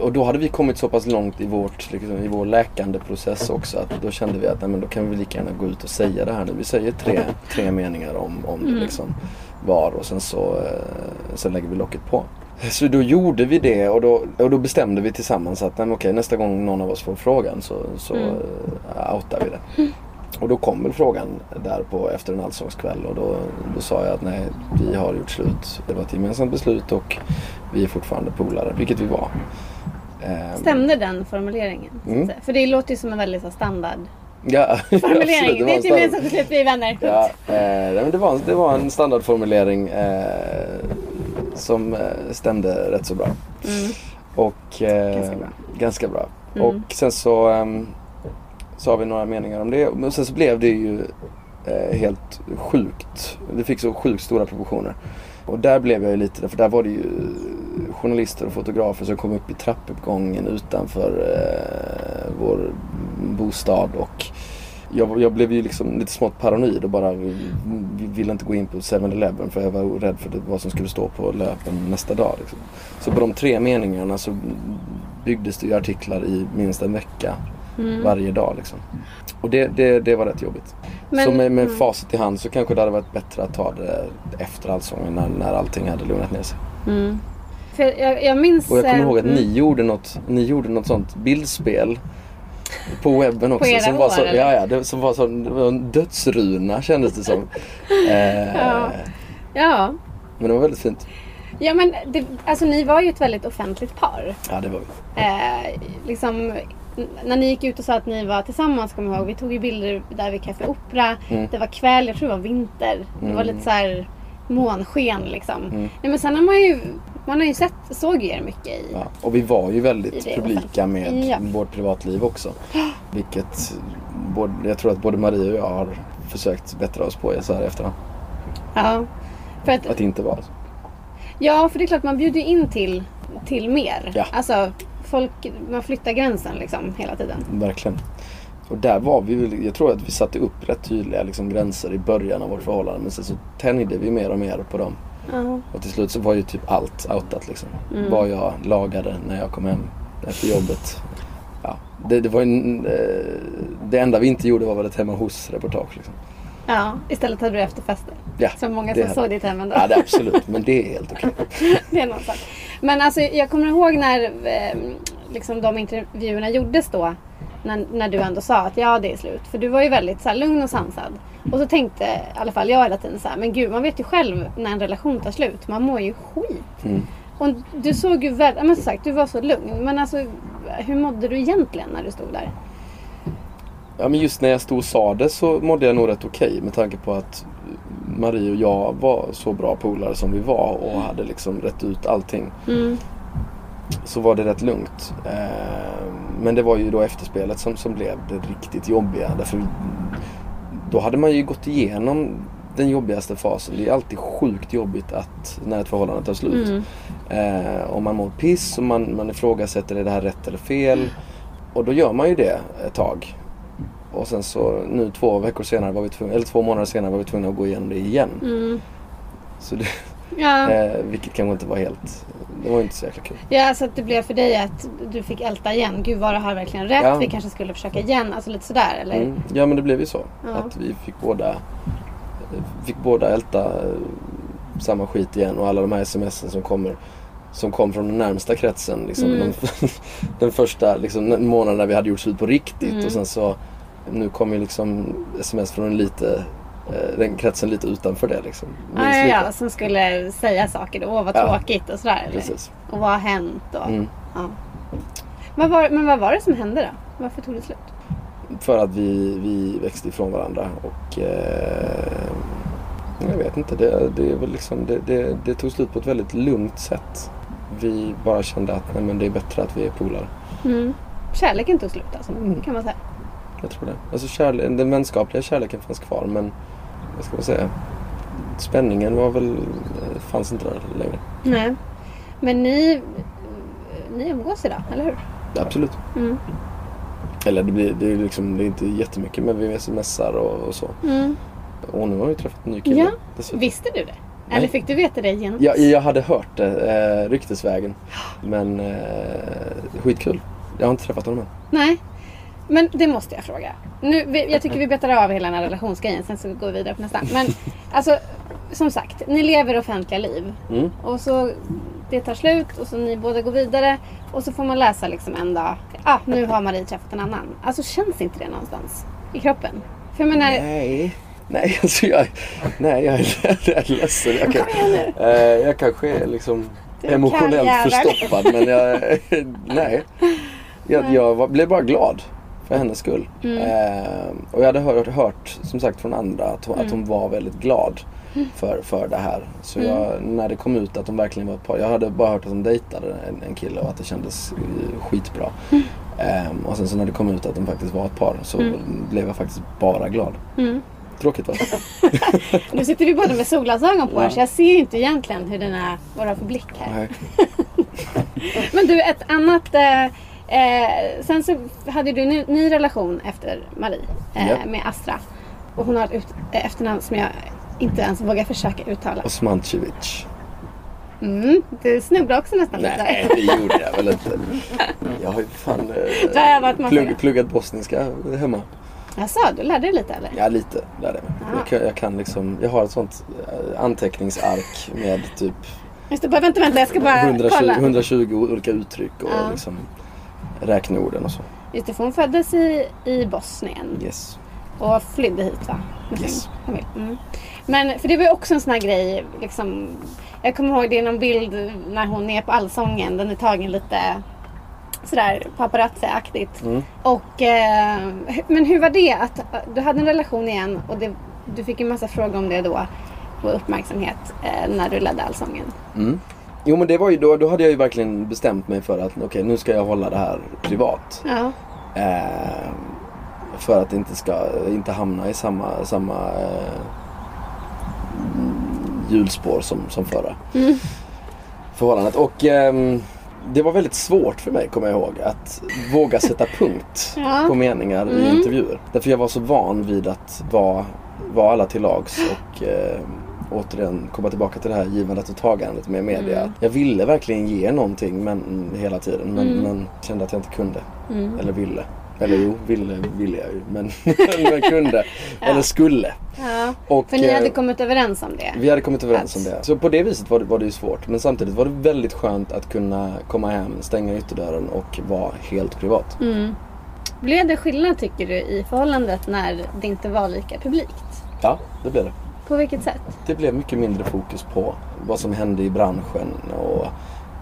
Och då hade vi kommit så pass långt i, vårt, liksom, i vår läkande process också att då kände vi att nej, men då kan vi lika gärna gå ut och säga det här nu. Vi säger tre, tre meningar om, om det liksom var och sen så eh, sen lägger vi locket på. Så då gjorde vi det och då, och då bestämde vi tillsammans att nej, okej, nästa gång någon av oss får frågan så, så eh, outar vi det. Och då kom väl frågan där på efter en allsångskväll och då, då sa jag att nej, vi har gjort slut. Det var ett gemensamt beslut och vi är fortfarande polare, vilket vi var. Ehm,
Stämde den formuleringen?
Mm.
För det låter ju som en väldigt standard
Ja, [LAUGHS]
formulering.
var
det är
en
ett gemensamt beslut, vi är vänner.
Ja, eh, det, var, det var en standardformulering eh, som eh, stämde rätt så bra. Och, eh,
Ganska bra.
ganska bra. Och sen så, så har vi några meningar om det. Men sen så blev det ju eh, helt sjukt. Det fick så sjukt stora proportioner. Och där blev jag ju lite, för där var det ju journalister och fotografer som kom upp i trappuppgången utanför eh, vår bostad och jag, jag blev ju liksom lite smått paranoid och bara vi- vi ville inte gå in på 7-Eleven för jag var rädd för det, vad som skulle stå på löpen nästa dag. Liksom. Så på de tre meningarna så byggdes det ju artiklar i minst en vecka varje dag. Liksom. Och det, det, det var rätt jobbigt.
Men-
så med, med
mm.
facit i hand så kanske det hade varit bättre att ta det efter allsången när, när allting hade lugnat ner sig.
För jag, jag minns...
Och jag kommer
eh,
ihåg att
mm.
ni gjorde något, ni gjorde något sånt bildspel på webben också.
era
som var så,
eller?
ja, ja, det, som var så, det var en dödsruna kändes det som. [LAUGHS] Eh,
Ja. Ja.
Men det var väldigt fint.
Ja men det, alltså ni var ju ett väldigt offentligt par.
Ja det var vi.
Eh, liksom, när ni gick ut och sa att ni var tillsammans, kommer jag ihåg. Vi tog ju bilder där vid Café Opera.
Mm.
Det var kväll, jag tror det var vinter. Det var lite så här månsken liksom.
Mm.
Nej, men sen har man ju, man har ju sett, såg ju er mycket i.
Ja. Och vi var ju väldigt
det
publika med
Ja.
vårt privatliv också. [GASPS] Vilket både, jag tror att både Marie och jag har försökt bättra oss på så här efterhand.
Ja. För att,
Att inte vara så.
ja, för det är klart man bjuder ju in till, till mer.
Ja.
Alltså, folk, man flyttar gränsen liksom hela tiden.
Verkligen. Och där var vi väl- jag tror att vi satte upp rätt tydliga liksom, gränser i början av vårt förhållande. Men sen så tänjde vi mer och mer på dem.
Ja.
Och till slut så var ju typ allt outat liksom.
Mm.
Vad jag lagade när jag kom hem efter jobbet. Ja, det, det var en, eh, det enda vi inte gjorde var väl ett hemma hos-reportage. Liksom.
ja, istället hade du efterfester.
Ja,
Som många som
hade-
såg ditt hem ändå.
Ja, det, absolut. Men det är helt okej. [LAUGHS]
det är någon sak. Men alltså jag kommer ihåg när eh, liksom de intervjuerna gjordes då. När, när du ändå sa att ja det är slut. För du var ju väldigt så här, lugn och sansad. Och så tänkte i alla fall jag hela tiden så här, men gud man vet ju själv när en relation tar slut. Man mår ju skit.
Mm.
Och du såg ju väldigt, men som sagt du var så lugn. Men alltså hur mådde du egentligen när du stod där?
Ja, men just när jag stod och sa det så mådde jag nog rätt okej med tanke på att Marie och jag var så bra polare som vi var och hade liksom rätt ut allting.
Mm.
Så var det rätt lugnt. Eh, Men det var ju då efterspelet som, som blev det riktigt jobbiga. Därför då hade man ju gått igenom den jobbigaste fasen. Det är alltid sjukt jobbigt att när ett förhållande tar slut.
Mm.
Eh, och man mår piss och man, man ifrågasätter är det här rätt eller fel. Och då gör man ju det ett tag. Och sen så nu två veckor senare var vi tvungna, eller två månader senare var vi tvungna att gå igenom det igen.
Mm.
Så det,
Ja.
eh, vilket kanske inte var helt, det var inte så jäkla kul.
ja, så att det blev för dig att du fick älta igen. Gud var det här verkligen rätt?
Ja.
Vi kanske skulle försöka igen. Alltså lite sådär eller?
Mm. Ja men det blev ju så.
Ja.
Att vi fick båda, fick båda älta eh, samma skit igen och alla de här smsen som kommer som kom från den närmsta kretsen. Liksom,
Mm.
den, [LAUGHS] den första liksom, månaden när vi hade gjort slut på riktigt
Mm.
och sen så nu kom ju liksom sms från en lite den kretsen lite utanför det liksom. Minst
ja, som skulle säga saker då. Åh vad tråkigt och sådär. Och vad har hänt? Och,
Mm.
ja. vad var, men vad var det som hände då? Varför tog det slut?
För att vi, vi växte ifrån varandra och eh, jag vet inte. Det, det, väl liksom, det, det, det tog slut på ett väldigt lugnt sätt. Vi bara kände att nej, men det är bättre att vi är polare.
Mm. Kärleken tog slut alltså,
Mm.
kan man säga.
Jag tror det. Alltså kärle- den vänskapliga kärleken fanns kvar men vad ska man säga? Spänningen var väl, fanns inte där längre.
Nej. Men ni, ni umgås idag, eller hur?
Absolut.
Mm.
Eller det, blir, det, är liksom, det är inte jättemycket men vi smsar och, och så.
Mm.
Och nu har vi träffat en ny kille.
Ja.
dessutom.
Visste du det?
Nej.
Eller fick du veta det genom
Ja, jag hade hört det eh, ryktesvägen. Men eh, skitkul. Jag har inte träffat honom än.
Nej. Men det måste jag fråga. Nu, jag tycker vi betar av hela den här relationsgrejen, sen så går vi vidare på nästa. Men alltså, som sagt, ni lever offentliga liv.
Mm.
Och så det tar slut och så ni båda går vidare. Och så får man läsa liksom en dag, ah, nu har Marie träffat en annan. Alltså känns inte det någonstans i kroppen? För jag menar,
Nej. Nej, alltså jag, nej, jag, är, jag är ledsen. Jag, kan, eh, jag kanske är liksom emotionellt förstoppad. Men jag, nej. Jag, jag var, blev bara glad för hennes skull.
Mm.
Eh, och jag hade hört, hört som sagt från andra att hon, att hon var väldigt glad för, för det här. Så jag, när det kom ut att de verkligen var ett par. Jag hade bara hört att de dejtade en, en kille och att det kändes eh, skitbra. Ehm, och sen så när det kom ut att de faktiskt var ett par så blev jag faktiskt bara glad.
Mm.
Tråkigt va? [LAUGHS]
nu sitter vi båda med solglasögon på
Ja.
så jag ser inte egentligen hur är, vad du har för blick här. [LAUGHS] Men du, ett annat... Eh, eh, sen så hade du en ny, ny relation efter Marie eh,
Ja.
med Astra. Och hon har ett ut, eh, efternamn som jag inte ens vågar försöka uttala.
Osmancevic.
Mm, du snubblade också nästan lite
Nej, det gjorde jag väl inte. Jag har ju fan eh, plugg, pluggat bosniska hemma.
Jaså, du lärde dig lite eller?
Ja, lite lärde jag mig.
Ja.
Jag kan, jag kan liksom, jag har ett sånt eh, anteckningsark med typ
Just det, vänta, vänta, jag ska bara
120,
kolla.
120 olika uttryck och
Ja.
liksom räkneorden och så.
Just det, för hon föddes i, i Bosnien
Yes.
och flydde hit va? Med sin
Yes.
familj. Mm. Men för det var ju också en sån här grej, liksom, jag kommer ihåg det är någon bild när hon är på Allsången, den är tagen lite sådär paparazzi-aktigt.
Mm.
Och, eh, men hur var det att du hade en relation igen och det, du fick en massa frågor om det då och uppmärksamhet eh, när du ledde Allsången?
Mm. Jo men det var ju då, då hade jag ju verkligen bestämt mig för att okej nu ska jag hålla det här privat.
Ja.
Eh, för att inte ska inte hamna i samma, samma eh, hjulspår som, som förra
Mm.
förhållandet. Och ehm, det var väldigt svårt för mig, kommer jag ihåg, att våga sätta [LAUGHS] punkt
Ja.
på meningar i
Mm.
intervjuer. Därför jag var så van vid att vara, vara alla till lags och eh, återigen komma tillbaka till det här givandet och tagandet med media.
Mm.
Jag ville verkligen ge någonting men, hela tiden men,
Mm.
men kände att jag inte kunde.
Mm.
Eller ville. Eller jo, ville ville jag ju. Men, [LAUGHS] [LAUGHS] men kunde.
Ja.
Eller skulle.
ja.
Och,
För ni hade
eh,
kommit överens om det?
vi hade kommit överens
Att-
om det. Så på det viset var det, var det ju svårt. Men samtidigt var det väldigt skönt att kunna komma hem, stänga ytterdörren och vara helt privat.
Mm. Blev det skillnad tycker du i förhållandet när det inte var lika publikt?
Ja, det blev det.
På vilket sätt?
Det blev mycket mindre fokus på vad som hände i branschen och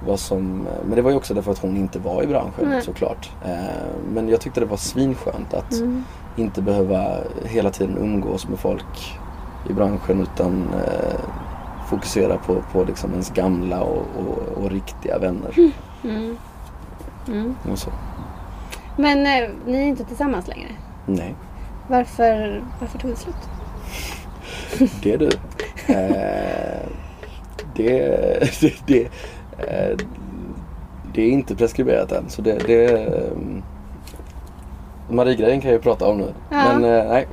vad som... Men det var ju också därför att hon inte var i branschen
Nej.
såklart. Eh, Men jag tyckte det var svinskönt att
Mm.
inte behöva hela tiden umgås med folk i branschen utan eh, fokusera på, på liksom ens gamla och, och, och riktiga vänner.
Mm. Mm.
Och så.
Men eh, ni är inte tillsammans längre?
Nej,
Varför, varför tog det slut?
Det är du. Eh, det, det, det, eh, det är inte preskriberat än. Så det, det, eh, Marie-grejen kan jag ju prata om nu.
Ja.
Men eh, nej,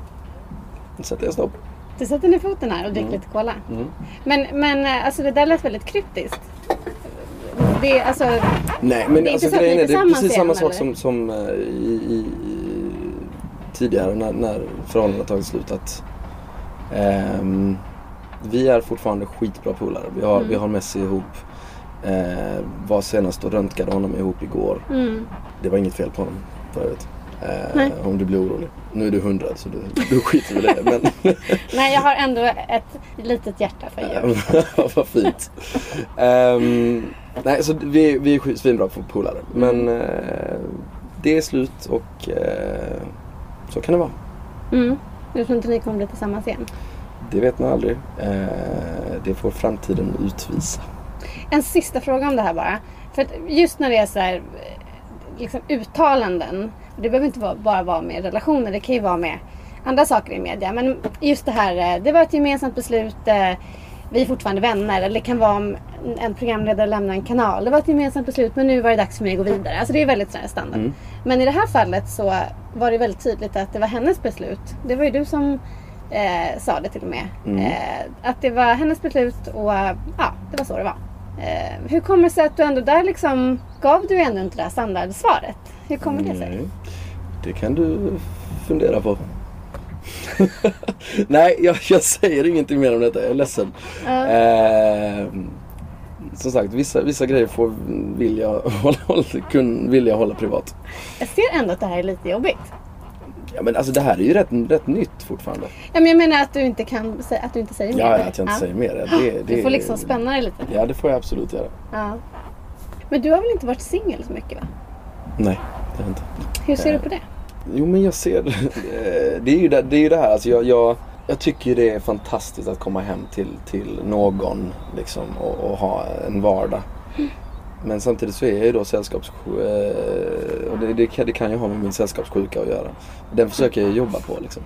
nu sätter jag stopp.
Du sätter ner foten här och dricker
Mm.
lite cola.
Mm.
Men, men alltså det där lät väldigt kryptiskt. Det, alltså,
Nej men
Det är
alltså grejen är, det är precis samma sak som, som i, i, i, tidigare när, när förhållandet tagit slut. Att, ehm, vi är fortfarande skitbra polare. Vi har,
Mm.
vi har Messi ihop. Eh, var senast och röntgade honom ihop igår.
mm,
Det var inget fel på honom för övrigt. Eh,
Nej.
om du blir orolig. Nu är du 100 så du, du skiter väl i det. Men [LAUGHS]
Nej, jag har ändå ett litet hjärta för djur. [LAUGHS]
vad fint. Ehm, nej, så vi, vi är svinbra på polare. Men
Mm.
eh, det är slut och eh, så kan det vara.
Mm. Jag tror inte ni kommer bli tillsammans igen.
Det vet man aldrig. Eh, det får framtiden utvisa.
En sista fråga om det här bara. För att just när det är så här, liksom uttalanden. Det behöver inte bara vara med relationer. Det kan ju vara med andra saker i media. Men just det här, eh, det var ett gemensamt beslut. Vi är fortfarande vänner. Eller det kan vara om en programledare lämnar en kanal. Det var ett gemensamt beslut men nu var det dags för mig att gå vidare. Alltså det är väldigt sån här standard.
Mm.
Men i det här fallet så var det väldigt tydligt att det var hennes beslut. Det var ju du som eh, sa det till och med.
Mm.
Eh, att det var hennes beslut och ja, det var så det var. Eh, hur kommer det sig att du ändå där liksom gav du ändå inte det här standardsvaret? Hur kommer det sig?
Det kan du fundera på. [LAUGHS] Nej, jag, jag säger ingenting mer om detta. Jag är ledsen.
Ja.
Eh, som sagt, vissa, vissa grejer får, vill, jag hålla, kun, vill jag hålla privat.
Jag ser ändå att det här är lite jobbigt.
Ja, men alltså det här är ju rätt, rätt nytt fortfarande.
Ja, men jag menar att du inte kan att du inte säger mer.
Ja, att jag inte säger mer. Det, det,
Du får liksom spänna dig lite.
Ja, det får jag absolut göra.
Ja. Men du har väl inte varit singel så mycket va?
Nej, det har jag inte.
Hur ser du på det?
Jo men jag ser [LAUGHS] eh, det. är ju det, det, är ju det här. Alltså jag, jag, jag tycker det är fantastiskt att komma hem till, till någon liksom, och, och ha en vardag. Men samtidigt så är jag ju då sällskapssjuka. Och det, det, kan, det kan ju ha med min sällskapssjuka att göra. Den försöker jag jobba på liksom.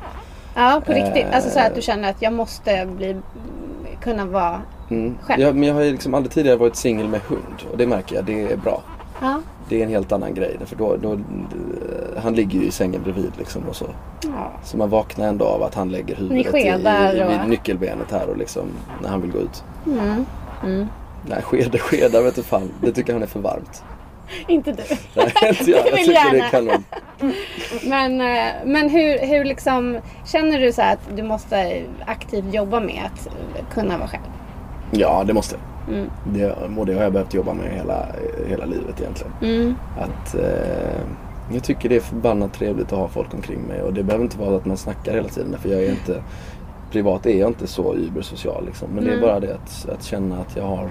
Ja, på riktigt.
Eh.
Alltså så att du känner att jag måste bli, kunna vara
Mm.
Själv?
Jag, men jag har ju liksom aldrig tidigare varit singel med hund. Och det märker jag, det är bra.
Ja.
Det är en helt annan grej. För då, då, han ligger ju i sängen bredvid liksom och så.
ja.
Så man vaknar ändå av att han lägger huvudet i, i, i, vid nyckelbenet här och liksom när han vill gå ut.
Mm. Mm.
Nej, skedar, skedar vet du fan. Det tycker han är för varmt.
Inte du.
Nej, inte jag. Jag [LAUGHS] tycker det
gärna.
är kanon.
Men, eh, men hur, hur liksom, känner du så att du måste aktivt jobba med att kunna vara själv?
Ja, det måste jag.
Mm.
det. Och det har jag behövt jobba med hela, hela livet egentligen.
Mm.
Att, eh, jag tycker det är förbannat trevligt att ha folk omkring mig. Och det behöver inte vara att man snackar hela tiden. För jag är inte, privat är jag inte så übersocial liksom. Men det är
Mm.
bara det att, att känna att jag har,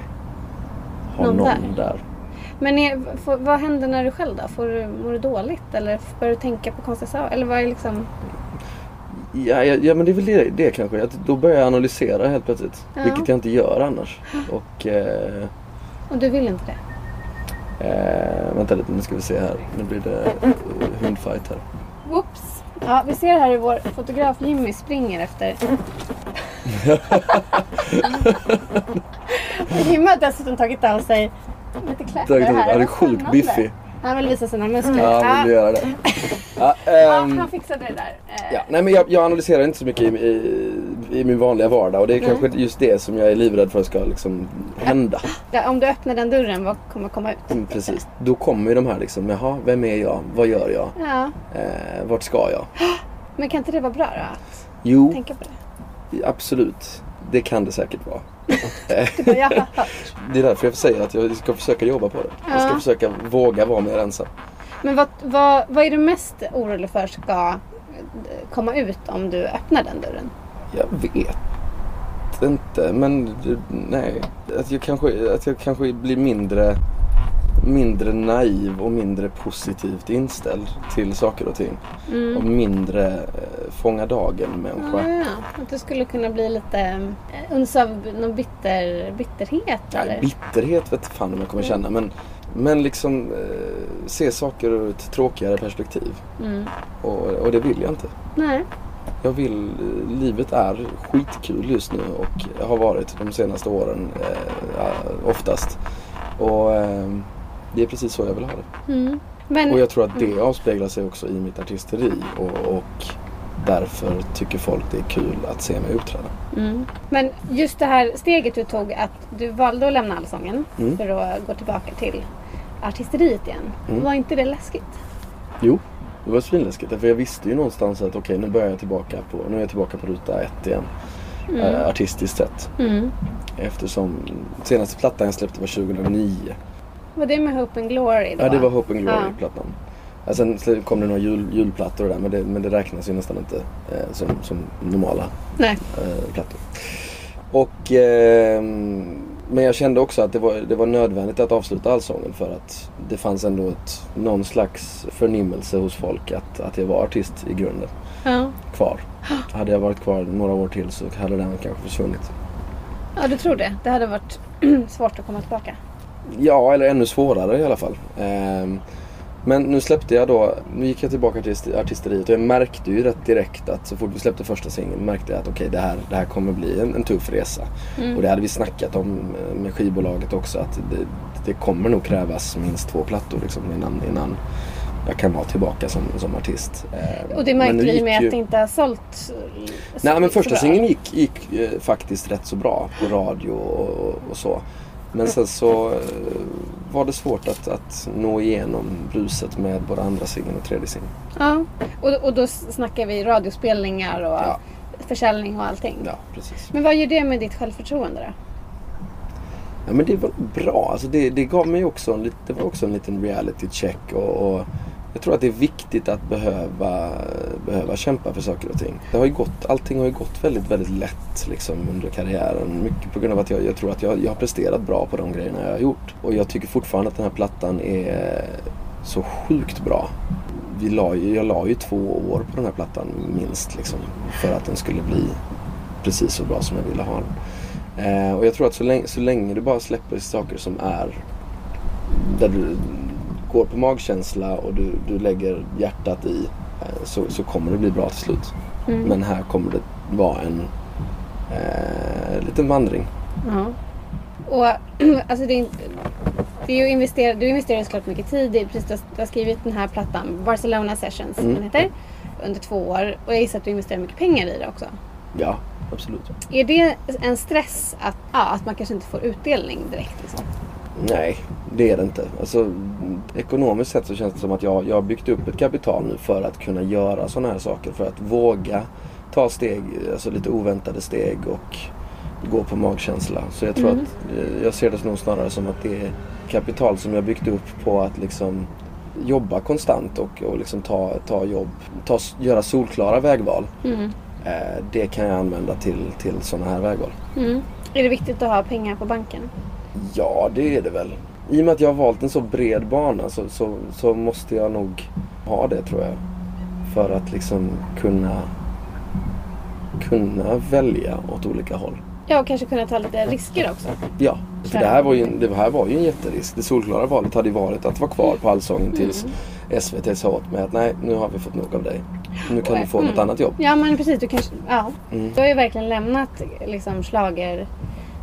har
Någon
någon,
där.
där.
Men är, får, vad händer när du själv då? Får du, mår du dåligt eller börjar du tänka på konstiga saker? Eller vad är liksom...
Ja, ja, ja men det är väl det, det kanske. Att då börjar jag analysera helt plötsligt.
Ja.
Vilket jag inte gör annars. Och eh,
Och du vill inte det?
eh, vänta lite nu ska vi se här. Nu blir det hundfight här.
Whoops! Ja, vi ser här hur vår fotograf Jimmy springer efter... [LAUGHS] Jimmy har dessutom tagit av sig lite kläder här.
han är
Vad
sjukt biffig.
Han vill visa sina muskler.
Ja, vill du göra det? [LAUGHS] Ja, ehm,
han fixade det där. Eh,
ja, nej men jag, jag analyserar inte så mycket i, i, i min vanliga vardag. Och det är
Nej.
kanske just det som jag är livrädd för ska liksom hända.
ja, om du öppnar den dörren, vad kommer komma ut?
Mm, precis. Då kommer ju de här liksom, jaha, vem är jag? Vad gör jag?
Ja,
Eh, vart ska jag? [GASPS]
men kan inte det vara bra då? Att
Jo,
tänka på det?
absolut. Det kan det säkert vara. [LAUGHS] Det är därför jag säger att jag ska försöka jobba på det. Jag ska försöka våga vara mer ensam.
Men vad, vad, vad är du mest orolig för ska eh, komma ut om du öppnar den dörren?
Jag vet inte, men nej. Att jag kanske, att jag kanske blir mindre, mindre naiv och mindre positivt inställd till saker och ting.
Mm.
Och mindre eh, fånga dagen människa.
Ja, ja. Att du skulle kunna bli lite eh, uns av någon bitter, bitterhet
Ja,
eller?
bitterhet vet fan om jag kommer känna men, men liksom eh, se saker ur ett tråkigare perspektiv.
Mm.
Och, och det vill jag inte.
Nej.
Jag vill, eh, livet är skitkul just nu och har varit de senaste åren eh, oftast. Och eh, det är precis så jag vill ha det.
Mm. Men,
Och jag tror att det avspeglar sig också i mitt artisteri och, och därför tycker folk det är kul att se mig uppträda.
mm. Men just det här steget du tog att du valde att lämna Allsången
Mm.
för att gå tillbaka till artisteriet igen.
Mm.
Var inte det läskigt?
Jo, det var svinläskigt. För jag visste ju någonstans att okej nu börjar jag tillbaka på, nu är jag tillbaka på ruta ett igen. Eh, artistiskt sett.
Mm.
Eftersom senaste plattan jag släppte var 2009.
Var det med Hope and Glory då?
Ja, det var Hope and. Glory-plattan. Ja, sen kom det några jul, julplattor och där men det, men det räknas ju nästan inte eh, som, som normala
Nej.
eh, plattor. Och, eh, men jag kände också att det var, det var nödvändigt att avsluta allsången för att det fanns ändå ett, någon slags förnimmelse hos folk att, att jag var artist i grunden
Ja.
kvar. [GASPS] Hade jag varit kvar några år till så hade den kanske försvunnit.
ja, du tror det? Det hade varit [CLEARS THROAT] svårt att komma tillbaka.
Ja, eller ännu svårare i alla fall. Ehm, men nu släppte jag då, nu gick jag tillbaka till artist- artisteriet och jag märkte ju rätt direkt att så fort vi släppte första singeln märkte jag att okej det, här, det här kommer bli en, en tuff resa. Och det hade vi snackat om eh, med skivbolaget också att det, det kommer nog krävas minst två plattor liksom, innan, innan jag kan vara tillbaka som, som artist. Ehm,
Och det märkte vi med
ju-
att det inte har sålt eh, så-
Nej men första singeln gick, gick eh, faktiskt rätt så bra på radio och, och så. Men sen så eh, var det svårt att, att nå igenom bruset med både andra singeln och tredje singeln.
Ja, och, och då snackar vi radiospelningar och
Ja.
försäljning och allting.
Ja, precis.
Men vad gör det med ditt självförtroende då?
Ja men det var bra. Alltså det, det gav mig också en, det var också en liten reality check och, och jag tror att det är viktigt att behöva, behöva kämpa för saker och ting. Det har ju gått, allting har ju gått väldigt, väldigt lätt liksom under karriären. Mycket på grund av att jag, jag tror att jag, jag har presterat bra på de grejerna jag har gjort. Och jag tycker fortfarande att den här plattan är så sjukt bra. Vi la, jag la ju två år på den här plattan minst liksom, för att den skulle bli precis så bra som jag ville ha den. Eh, och jag tror att så länge, så länge du bara släpper saker som är där du går på magkänsla och du, du lägger hjärtat i eh, så, så kommer det bli bra till slut. Men här kommer det vara en eh, liten vandring.
Ja. Och [CLEARS THROAT] alltså det är, det är ju invester, du investerar såklart mycket tid i, precis du har, du har skrivit den här plattan, Barcelona Sessions, som den heter, under två år. Och jag gissar att du investerar mycket pengar i det också.
Ja, absolut.
Är det en stress att, ja, att man kanske inte får utdelning direkt? Liksom?
Nej, det är det inte. Alltså, ekonomiskt sett så känns det som att jag, jag har byggt upp ett kapital nu för att kunna göra sådana här saker. För att våga ta steg, alltså lite oväntade steg och gå på magkänsla. Så jag tror att eh, jag ser det nog snarare som att det är kapital som jag byggt upp på att liksom jobba konstant och, och liksom ta, ta jobb, ta, göra solklara vägval. Eh, det kan jag använda till, till sådana här vägval.
Mm. Är det viktigt att ha pengar på banken?
Ja, det är det väl. I och med att jag har valt en så bred bana så, så, så måste jag nog ha det tror jag. För att liksom kunna, kunna välja åt olika håll.
Ja, och kanske kunna ta lite risker också.
Ja, för det här var ju, det här var ju en jätterisk. Det solklara valet hade ju varit att vara kvar på Allsången tills SVT sa åt mig att nej, nu har vi fått nog av dig. Nu kan du få något annat jobb.
Ja, men precis. Du, kanske, ja.
Mm.
du har ju verkligen lämnat liksom, slager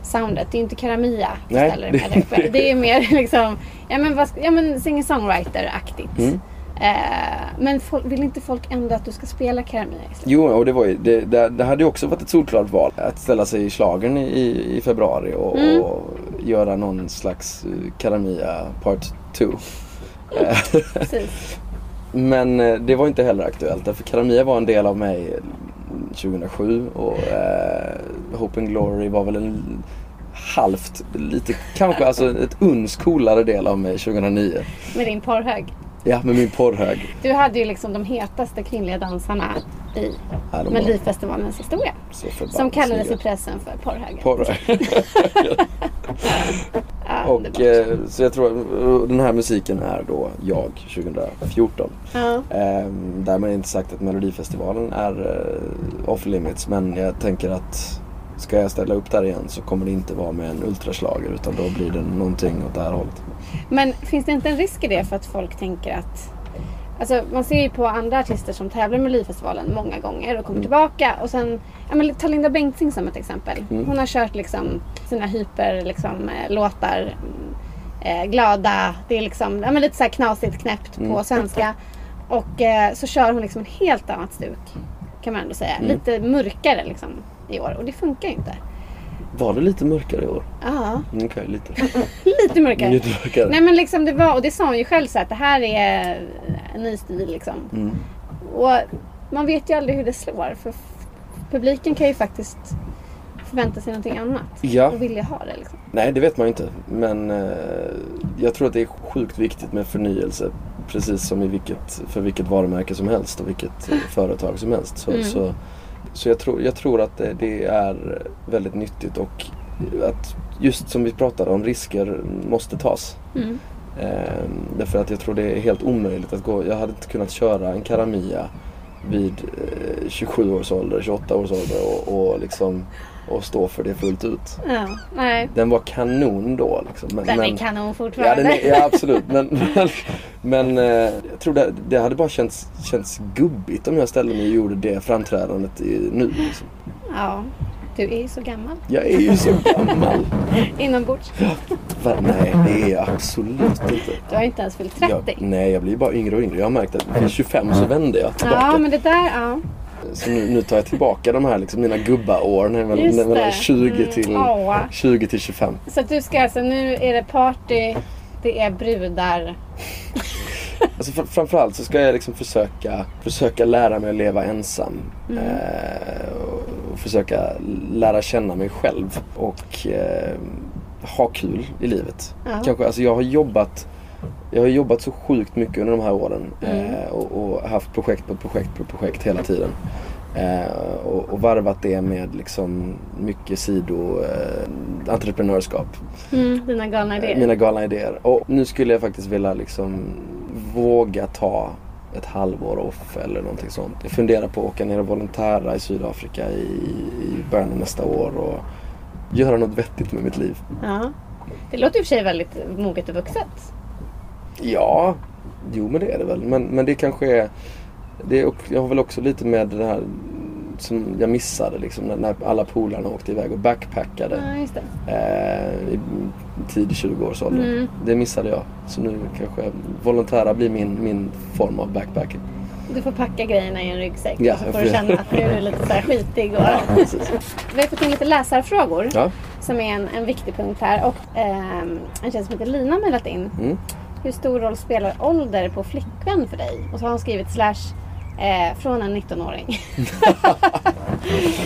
soundet. Det är ju inte Karamia
Nej,
ställer
det- [LAUGHS]
med. Det är mer liksom, ja men, vad ja, men singer-songwriter-aktigt.
Mm.
Eh, men folk, vill inte folk ändå att du ska spela Karamia istället?
Jo, och det, var ju, det, det, det hade ju också varit ett solklart val. Att ställa sig i schlagern i, i, februari och,
Mm.
och göra någon slags uh, Karamia Part 2. [LAUGHS]
Precis.
Men eh, det var inte heller aktuellt. För Karamia var en del av mig 2007 och eh, Hope and Glory var väl en halvt, lite kanske alltså ett uns coolare del av mig 2009.
Med din porrhög.
Ja, med min porrhög.
Du hade ju liksom de hetaste kvinnliga dansarna i Melodifestivalens historia. Som kallades i
snygga.
pressen för porrhögen.
Porrhög. [LAUGHS] [LAUGHS]
Ja,
Och eh, så jag tror att den här musiken är då jag 2014.
ja.
Ehm, därmed inte sagt att Melodifestivalen är eh, off limits men jag tänker att ska jag ställa upp där igen så kommer det inte vara med en ultraslager utan då blir det någonting åt det här hållet.
Men finns det inte en risk i det för att folk tänker att Alltså man ser ju på andra artister som tävlar med Melodifestivalen många gånger och kommer tillbaka och sen, ja men ta Linda Bengtzing som ett exempel. Hon har kört liksom sina hyper liksom, eh, låtar eh, glada, det är liksom ja, men lite så här knasigt knäppt på svenska. Och eh, så kör hon liksom en helt annat stuk kan man ändå säga. Lite mörkare liksom i år och det funkar ju inte.
Var det lite mörkare i år?
Ja,
Mm, Okej, lite. [LAUGHS]
lite mörkare.
lite mörkare.
Nej men liksom det var, och det sa hon ju själv så att det här är en ny stil liksom.
Mm.
Och man vet ju aldrig hur det slår för publiken kan ju faktiskt förvänta sig någonting annat.
Ja.
Och vilja ha det liksom.
Nej, det vet man ju inte. Men eh, jag tror att det är sjukt viktigt med förnyelse precis som i vilket, för vilket varumärke som helst och vilket eh, företag som helst. Så,
Mm.
så, så jag, tror, jag tror att det, det är väldigt nyttigt och att just som vi pratade om, risker måste tas.
Mm.
Eh, därför att jag tror det är helt omöjligt att gå. Jag hade inte kunnat köra en Karamia vid eh, 27 års ålder, 28 års ålder och, och liksom och stå för det fullt ut.
Ja, nej.
Den var kanon då. Liksom. Men,
Den
men,
är kanon
ja,
fortfarande.
den är, ja, absolut. Men, men, men eh, jag tror det, det hade bara känts, känts gubbigt om jag ställde mig och gjorde det framträdandet i, nu. Liksom.
Ja, du är ju så gammal.
Jag är ju så gammal. [LAUGHS]
Inombords.
Va? Nej, det är jag absolut inte.
Du har inte ens fyllt 30.
Jag, nej, jag blir bara yngre och yngre. Jag har märkt att vid 25 så vände jag tillbaka.
Ja, men det där, ja.
Så nu, nu tar jag tillbaka de här liksom, mina gubbaår. När jag mellan
det.
20 till,
Mm. Åh.
20 till 25.
Så du ska alltså, nu är det party, det är brudar. [LAUGHS]
Alltså fr- framförallt så ska jag liksom försöka, försöka lära mig att leva ensam.
Mm.
Eh, och, och försöka lära känna mig själv. Och eh, ha kul i livet.
Ja.
Kanske, alltså jag har jobbat jag har jobbat så sjukt mycket under de här åren
Mm.
eh, och, och haft projekt på projekt på projekt hela tiden. Eh, och, och varvat det med liksom mycket sido eh, entreprenörskap.
Mm, dina galna idéer.
Mina galna idéer. Och nu skulle jag faktiskt vilja liksom våga ta ett halvår off eller någonting sånt. Jag funderar på att åka ner och volontära i Sydafrika i, i början av nästa år och göra något vettigt med mitt liv.
Ja. Det låter i och för sig väldigt moget och vuxet.
Ja, jo men det är det väl. Men, men det kanske är... Det är jag har väl också lite med det här som jag missade liksom när, alla polarna åkte iväg och backpackade.
Ja,
eh, i tidig 20-årsålder.
Mm.
Det missade jag. Så nu kanske volontära blir min, min form av backpacking.
Du får packa grejerna i en ryggsäck
Ja,
och så får du känna att nu är du lite så här skitig. Och...
Ja.
Vi har fått in lite läsarfrågor
Ja.
som är en, en viktig punkt här. Och ehm, en tjej som heter Lina har mejlat in.
Mm.
Hur stor roll spelar ålder på flickvän för dig? Och så har hon skrivit slash eh, från en 19-åring.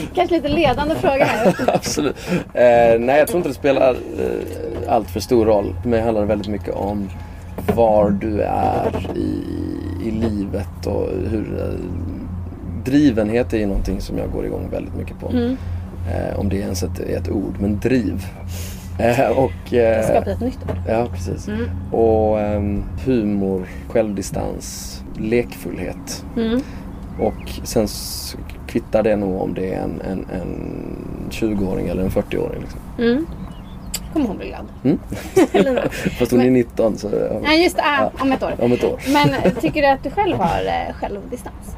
[LAUGHS] Kanske lite ledande fråga här. [LAUGHS]
Absolut. Eh, nej, jag tror inte det spelar eh, allt för stor roll. För mig handlar det väldigt mycket om var du är i, i livet och hur... Eh, drivenhet är ju någonting som jag går igång väldigt mycket på.
Mm.
Eh, om det ens ett, är ett ord, men driv. Eh, och, eh,
Skapa ett nytt ord.
Ja, precis.
Mm.
Och ehm, humor, självdistans, lekfullhet.
Mm.
Och sen kvittar det nog om det är en, en, en 20-åring eller en 40-åring. Liksom.
Mm. Kommer hon bli glad.
Mm. [LAUGHS] [LAUGHS] Fast hon är 19 så ja,
Ja just det, ah, om ett år.
om ett år.
Men eh, [LAUGHS] tycker du att du själv har eh, självdistans?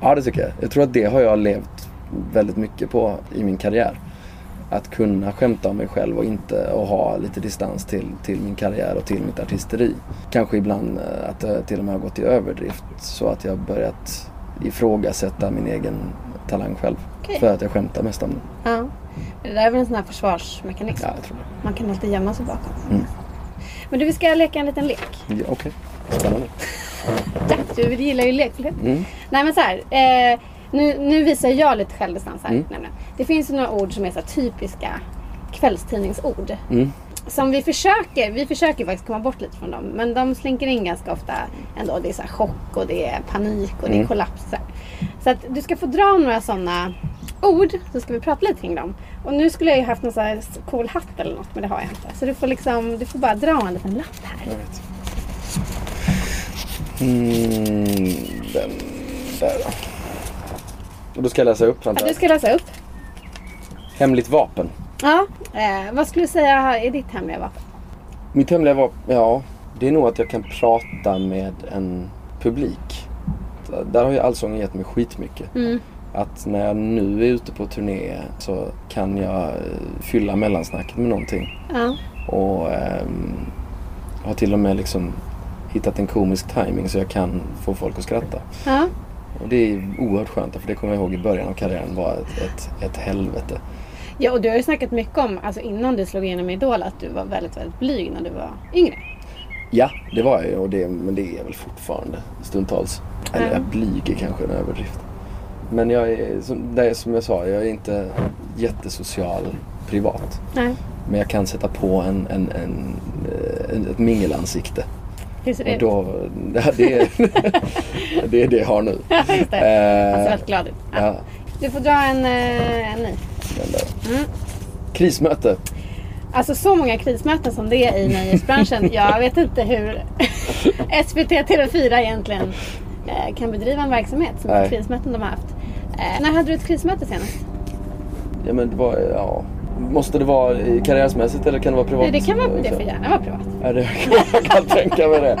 Ja, det tycker jag. Jag tror att det har jag levt väldigt mycket på i min karriär. Att kunna skämta om mig själv och inte och ha lite distans till, till min karriär och till mitt artisteri. Kanske ibland eh, att det till och med har gått i överdrift så att jag börjat ifrågasätta min egen talang själv.
Okej.
För att jag skämtar mest om den.
Ja. Det där är väl en sån här försvarsmekanism.
Ja, jag tror det.
Man kan alltid gömma sig bakom.
Mm.
Men du, vi ska leka en liten lek.
Ja, Okej, spännande.
Ja, du gillar ju lekfullhet.
Mm.
Nej men så här. Eh, nu, nu visar jag lite självdistans här.
Mm.
Nämligen. Det finns ju några ord som är så typiska kvällstidningsord.
Mm.
Som vi försöker, vi försöker faktiskt komma bort lite från dem. Men de slinker in ganska ofta ändå. Det är så chock och det är panik och det är
Mm.
kollaps. Så, att du ska få dra några sådana ord. Så ska vi prata lite kring dem. Och nu skulle jag ju haft någon så här cool hatt eller något. Men det har jag inte. Så du får liksom, du får bara dra en liten lapp här.
Mm, den där då. Och då ska jag läsa upp antar
du ska läsa upp.
Hemligt vapen.
Ja, eh, vad skulle du säga är ditt hemliga vapen?
Mitt hemliga vapen, ja. Det är nog att jag kan prata med en publik. Där har ju Allsången gett mig skitmycket.
Mm.
Att när jag nu är ute på turné så kan jag eh, fylla mellansnacket med någonting.
Ja.
Och ehm, har till och med liksom hittat en komisk timing så jag kan få folk att skratta.
ja.
Och det är oerhört skönt för det kommer jag ihåg i början av karriären var ett, ett, ett helvete.
Ja, och du har ju snackat mycket om, alltså innan du slog igenom i Idol, att du var väldigt, väldigt blyg när du var yngre.
Ja, det var jag ju och det, men det är jag väl fortfarande stundtals. Eller jag blyg är kanske en överdrift. Men jag är, som, det är som jag sa, jag är inte jättesocial privat.
Nej.
Men jag kan sätta på en, en, en, eh, en, ett mingelansikte.
Hur ser det ut? [LAUGHS]
då, det, är, det är det jag har nu. [LAUGHS]
Ja, just det. Han ser
Eh,
väldigt glad ut. Ja.
ja,
Du får dra en, eh, en ny. Mm.
Krismöte.
Alltså så många krismöten som det är i nöjesbranschen. [LAUGHS] Jag vet inte hur SVT TV4 egentligen eh, kan bedriva en verksamhet som
Nej.
krismöten de har haft. När hade du ett krismöte senast?
Ja men det var, ja. Måste det vara karriärsmässigt eller kan det vara privat?
Nej, det kan vara, det får gärna vara privat.
Ja, det, [LAUGHS] jag kan tänka mig det.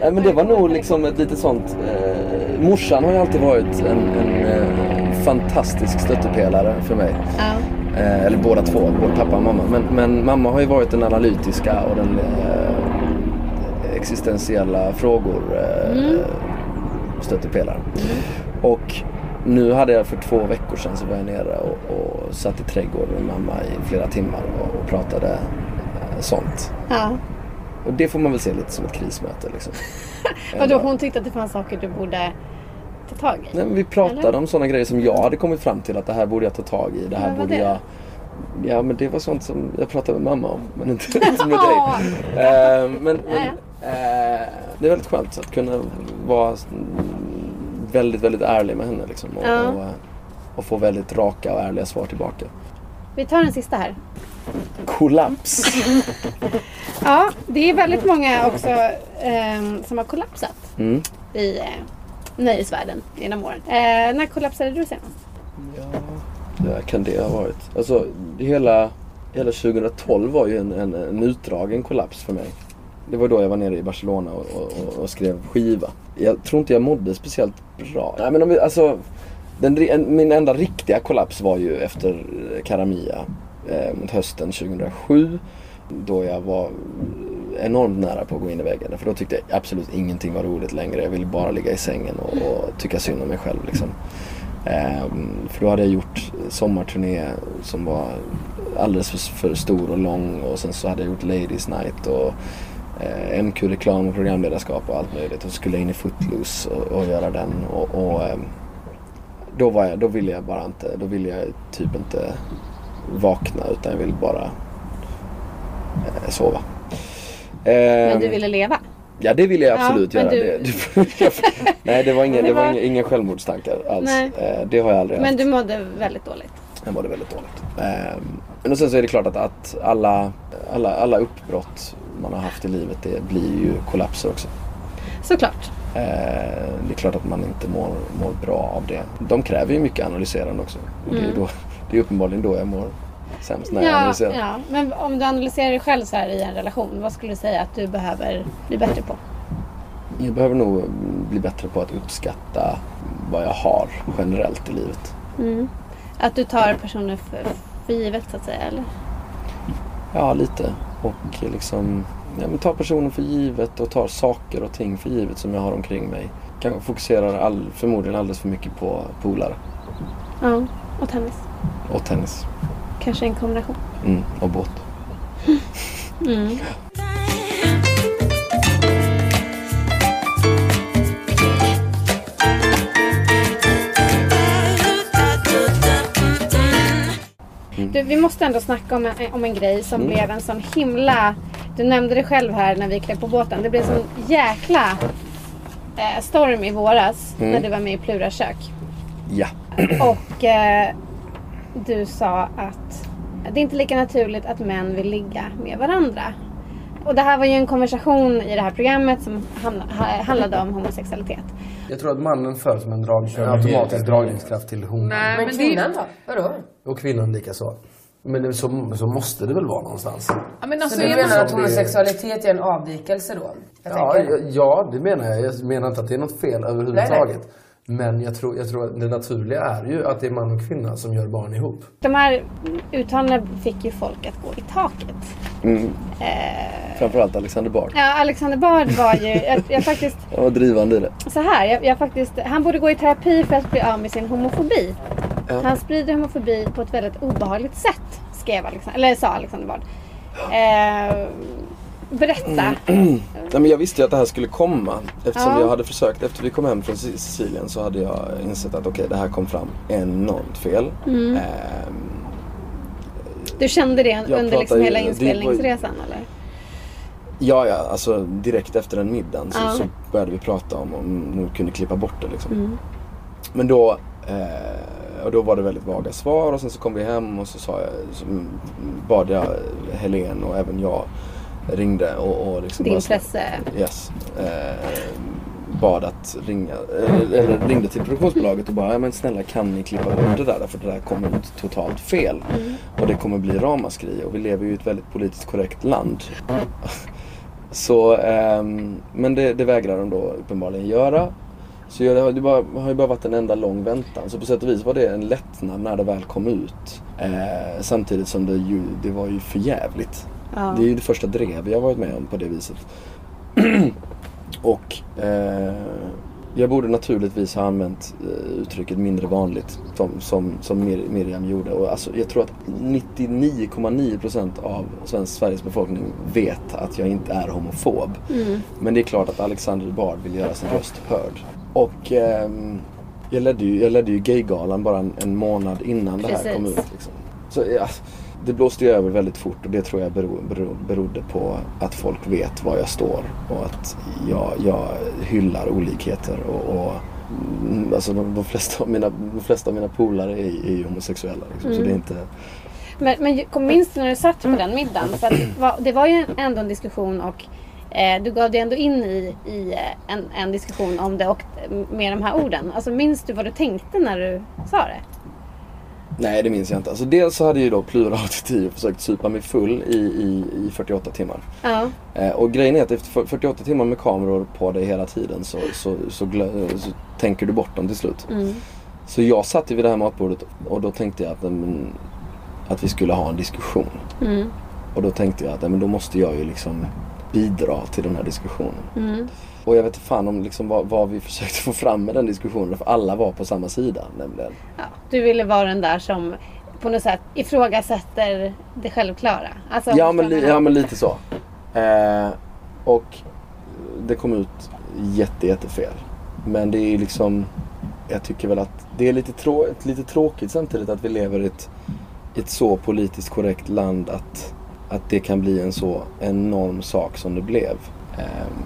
Nej, men det var nog liksom ett litet sånt. Eh, morsan har ju alltid varit en, en eh, fantastisk stöttepelare för mig.
Ja.
Eh, eller båda två, både pappa och mamma. Men, men mamma har ju varit den analytiska och den eh, existentiella frågor eh, stöttepelaren. Och nu hade jag för två veckor sedan så var jag nere och, och satt i trädgården med mamma i flera timmar och, och pratade eh, sånt.
ja.
Och det får man väl se lite som ett krismöte liksom. [LAUGHS]
Och då hon tyckte att det fanns saker du borde ta tag i?
Nej, men vi pratade
Eller?
om sådana grejer som jag hade kommit fram till att det här borde jag ta tag i. Det här borde
det?
jag... Ja men det var sånt som jag pratade med mamma om. Men inte, [LAUGHS] inte med dig. Eh, men men eh, det är väldigt skönt att kunna vara väldigt, väldigt ärlig med henne. Liksom, och,
Ja.
och, och få väldigt raka och ärliga svar tillbaka.
Vi tar den sista här.
Kollaps! [LAUGHS]
Ja, det är väldigt många också ehm, som har kollapsat
Mm.
i eh, nöjesvärlden genom åren. Eh, när kollapsade du senast?
Ja, kan det ha varit? Alltså hela, hela 2012 var ju en, en, en utdragen kollaps för mig. Det var då jag var nere i Barcelona och, och, och- och skrev skiva. Jag tror inte jag mådde speciellt bra. Nej, men om vi, alltså, den, min enda riktiga kollaps var ju efter Karamia eh, mot hösten 2007. Då jag var enormt nära på att gå in i väggen. För då tyckte jag absolut ingenting var roligt längre. Jag ville bara ligga i sängen och, och tycka synd om mig själv. Liksom. Ehm, för då hade jag gjort sommarturné som var alldeles för, för stor och lång och sen så hade jag gjort Ladies Night och eh, MQ-reklam och programledarskap och allt möjligt. Och så skulle jag in i Footloose och, och göra den. Och, och ehm, då, var jag, då ville jag bara inte, då ville jag typ inte vakna utan jag ville bara eh, sova.
Men
Ehm,
du ville leva?
Ja det ville jag
Ja,
absolut
men
göra.
du-
Det, [LAUGHS] nej det var, inga,
Det
det var
var-
inga, inga självmordstankar alls.
Nej.
Eh, det har jag aldrig
Men
haft.
du mådde väldigt dåligt?
Jag mådde väldigt dåligt. Ehm, men och sen så är det klart att, att alla, alla, alla uppbrott man har haft i livet det blir ju kollapser också.
Såklart.
Eh, det är klart att man inte mår, mår bra av det. De kräver ju mycket analyserande också. Och det, är då, det är uppenbarligen då jag mår sämst när jag
Mm. Ja,
analyserar.
ja, men om du analyserar dig själv så här i en relation, vad skulle du säga att du behöver bli bättre på?
Jag behöver nog bli bättre på att uppskatta vad jag har generellt i livet.
Att du tar personer för, för givet så att säga, eller?
Ja, lite. Och liksom ja, men ta personen för givet och tar saker och ting för givet som jag har omkring mig. Kanske fokuserar all, förmodligen alldeles för mycket på polare
Ja, och tennis.
och tennis.
Kanske en kombination.
Mm, och båt. [LAUGHS]
Du, vi måste ändå snacka om en, om en grej som
Mm.
blev en sån himla... Du nämnde det själv här när vi klev på båten. Det blev en sån jäkla eh, storm i våras
Mm.
när du var med i Plura kök.
Ja.
Och eh, du sa att det är inte lika naturligt att män vill ligga med varandra. Och det här var ju en konversation i det här programmet som handlade om homosexualitet.
Jag tror att mannen föds med en, drag, en automatisk dragningskraft till honan.
Men kvinnan då? Vadå?
Och kvinnan lika så. Men så, så måste det väl vara någonstans?
Ja, men alltså,
Så du menar att homosexualitet är en avvikelse då? Jag
Ja, ja, det menar jag. Jag menar inte att det är något fel överhuvudtaget. Men jag tror, jag tror att det naturliga är ju att det är man och kvinna som gör barn ihop.
De här uttalandena fick ju folk att gå i taket.
Framförallt Alexander Bard.
Ja, Alexander Bard var ju... Jag, jag [LAUGHS] faktiskt...
Han var drivande i det.
Så här, jag, jag faktiskt, han borde gå i terapi för att bli av med sin homofobi. Han sprider homofobi på ett väldigt obehagligt sätt, skrev Alexander, eller sa Alexander Bard. Eh, berätta. [CLEARS THROAT]
Nej, men jag visste ju att det här skulle komma. Eftersom
Ja.
jag hade försökt, efter vi kom hem från Sic- Sicilien så hade jag insett att okej, det här kom fram enormt fel.
Mm.
Ehm,
Du kände det under liksom hela
det var
inspelningsresan eller?
Ja, ja, alltså direkt efter den middagen så,
Ja.
så började vi prata om om hon kunde klippa bort det liksom.
Mm.
Men då, eh, och då var det väldigt vaga svar och sen så kom vi hem och så, sa jag, så bad jag Helen och även jag ringde och, och liksom
Din presse.
Yes. Eh, bad att ringa, eller, eller ringde till produktionsbolaget och bara, ja men snälla kan ni klippa bort det där för det där kommer ut totalt fel. Och det kommer bli ramaskri och vi lever ju i ett väldigt politiskt korrekt land. [LAUGHS] Så, ehm, men det, det vägrar de då uppenbarligen göra. Så jag, det, har, bara, har ju bara varit en enda lång väntan. Så på sätt och vis var det en lättnad när det väl kom ut. Eh, samtidigt som det ju, det var ju för jävligt.
Ja.
Det är ju det första drev jag varit med om på det viset. [CLEARS THROAT] och eh, jag borde naturligtvis ha använt eh, uttrycket mindre vanligt som, som, som Mir- Miriam gjorde. Och alltså, jag tror att 99,9% av svensk Sveriges befolkning vet att jag inte är homofob. Men det är klart att Alexander Bard vill göra sin röst hörd. Och ehm, jag, ledde ju, jag ledde ju Gaygalan bara en, en månad innan det här kom
Precis.
ut. Liksom. Så ja, det blåste ju över väldigt fort och det tror jag bero, bero, berodde på att folk vet var jag står och att jag, jag hyllar olikheter och, och mm, alltså de, de, flesta av mina, de flesta av mina polare är, är ju homosexuella. Liksom, Så det är inte...
Men, men kom- minns du när du satt på den middagen? För att det, var, det var ju ändå en diskussion och eh, du gav dig ändå in i, i eh, en, en diskussion om det och med de här orden. Alltså minns du vad du tänkte när du sa det?
Nej det minns jag inte. Alltså, dels så hade ju då Plura 83 försökt supa mig full i, i, i 48 timmar.
Ja.
Eh, och grejen är att efter 48 timmar med kameror på dig hela tiden så, så, så, glö- så tänker du bort dem till slut.
Mm.
Så jag satt ju vid det här matbordet och då tänkte jag att, men, att vi skulle ha en diskussion.
Mm.
Och då tänkte jag att men då måste jag ju liksom bidra till den här diskussionen.
Mm.
Och jag vet inte fan om liksom vad, vad vi försökte få fram med den diskussionen för alla var på samma sida nämligen.
Ja. Du ville vara den där som på något sätt ifrågasätter det självklara. Alltså,
Ja men, li- ja men lite så. Eh, och det kom ut jätte, jättefel. Men det är liksom, jag tycker väl att det är lite, trå- lite tråkigt samtidigt att vi lever i ett, ett så politiskt korrekt land att, att det kan bli en så enorm sak som det blev. Ehm,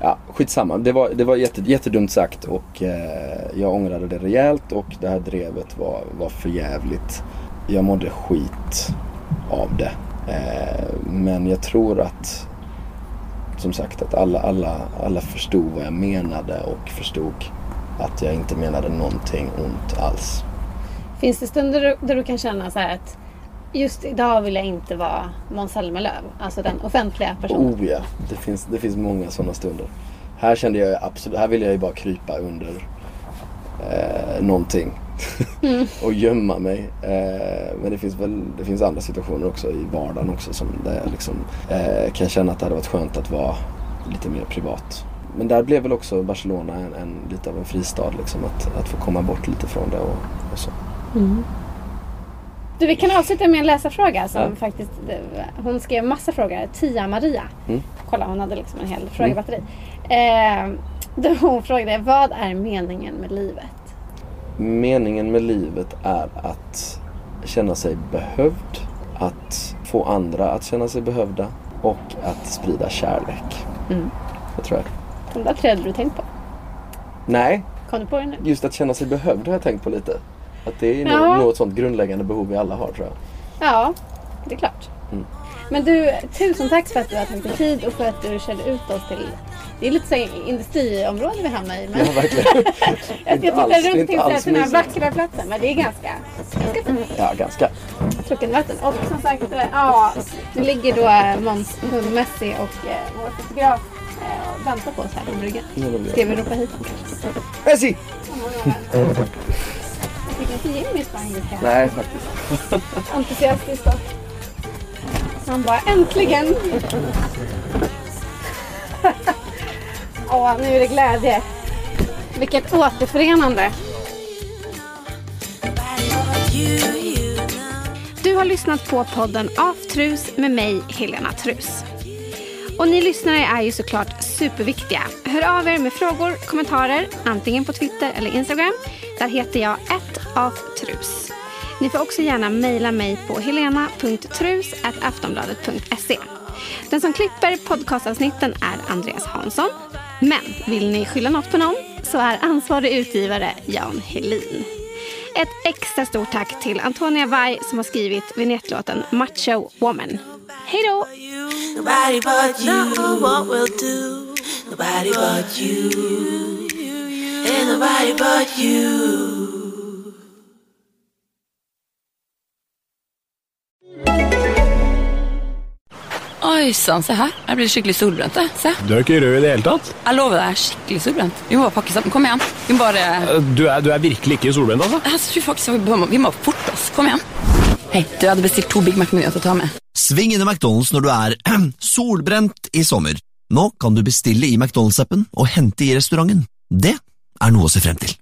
ja, skitsamma. Det var, det var jätte, jättedumt sagt och eh, jag ångrade det rejält och det här drevet var, var för jävligt. Jag mådde skit av det. Eh, men jag tror att som sagt att alla, alla, alla förstod vad jag menade och förstod att jag inte menade någonting ont alls.
Finns det stunder där du- du kan känna så här att just idag vill jag inte vara Måns Zelmerlöw, alltså den offentliga personen?
Oh ja, det finns, det finns många sådana stunder. Här kände jag absolut, här ville jag ju bara krypa under eh, någonting. [LAUGHS] och gömma mig. Eh, men det finns väl det finns andra situationer också i vardagen också som där jag liksom eh, kan känna att det hade varit skönt att vara lite mer privat. Men där blev väl också Barcelona en, en lite av en fristad liksom att, att få komma bort lite från det och, och så.
Du, vi kan avsluta med en läsarfråga som
Ja.
faktiskt, hon skrev massa frågor. Tia Maria.
Mm.
Kolla, hon hade liksom en hel frågebatteri. Eh, då hon frågade, vad är meningen med livet?
Meningen med livet är att känna sig behövd, att få andra att känna sig behövda och att sprida kärlek.
Mm.
Det tror jag.
De där tre hade du tänkt på.
Nej,
Kom du på det nu?
just att känna sig behövd har jag tänkt på lite. Att det är
Ja.
ett sånt grundläggande behov vi alla har tror jag.
Ja, det är klart.
Mm.
Men du, tusen tack för att du har tagit dig tid och för att du körde ut oss till det är lite så industriområde vi hamnar i. Men
Ja, verkligen. [LAUGHS]
jag
inte
ska
alls-
titta runt till den här
mysigt.
vackra platsen. Men det är ganska, ganska fint.
Ja, ganska.
Fruken vatten. Och som sagt, eh, ja, nu ligger då eh, Måns hund Messi och eh, vår fotograf eh, och väntar på oss här på bryggan. Ska vi ropa hit honom kanske?
Messi! [LAUGHS]
Inte Jimmy spanjiska.
Nej, faktiskt. [LAUGHS]
entusiastiskt då. Han bara äntligen! [LAUGHS] Åh, nu är det glädje. Vilket återförenande. Du har lyssnat på podden Aftrus med mig, Helena Trus. Och ni lyssnare är ju såklart superviktiga. Hör av er med frågor, kommentarer, antingen på Twitter eller Instagram. Där heter jag @aftrus. Ni får också gärna mejla mig på helena.trus.aftonbladet.se. Den som klipper podcastavsnitten är Andreas Hansson. Men vill ni skylla något på någon så är ansvarig utgivare Jan Helin. Ett extra stort tack till Antonia Vai som har skrivit vignettlåten Macho Woman. Hej då!
Nobody but you know what we'll do. Nobody but you. And nobody but you.
Ojsan, se her. Jeg blir skikkelig solbrent. Se.
Du er ikke rød i det hele tatt.
Jeg lover deg, jeg er skikkelig solbrent. Vi må bare pakke sammen. Kom igjen. Vi må bare
Du er, du er virkelig ikke solbrent, altså.
Jeg tror faktisk vi må, vi må forte oss. Kom igjen. Hei, du jeg hadde bestilt to Big Mac-menyer til å ta med.
Sving innom McDonald's når du er [CLEARS THROAT] solbrent i sommer. Nå kan du bestille i McDonald's-appen og hente i restauranten. Det er noe å se frem til.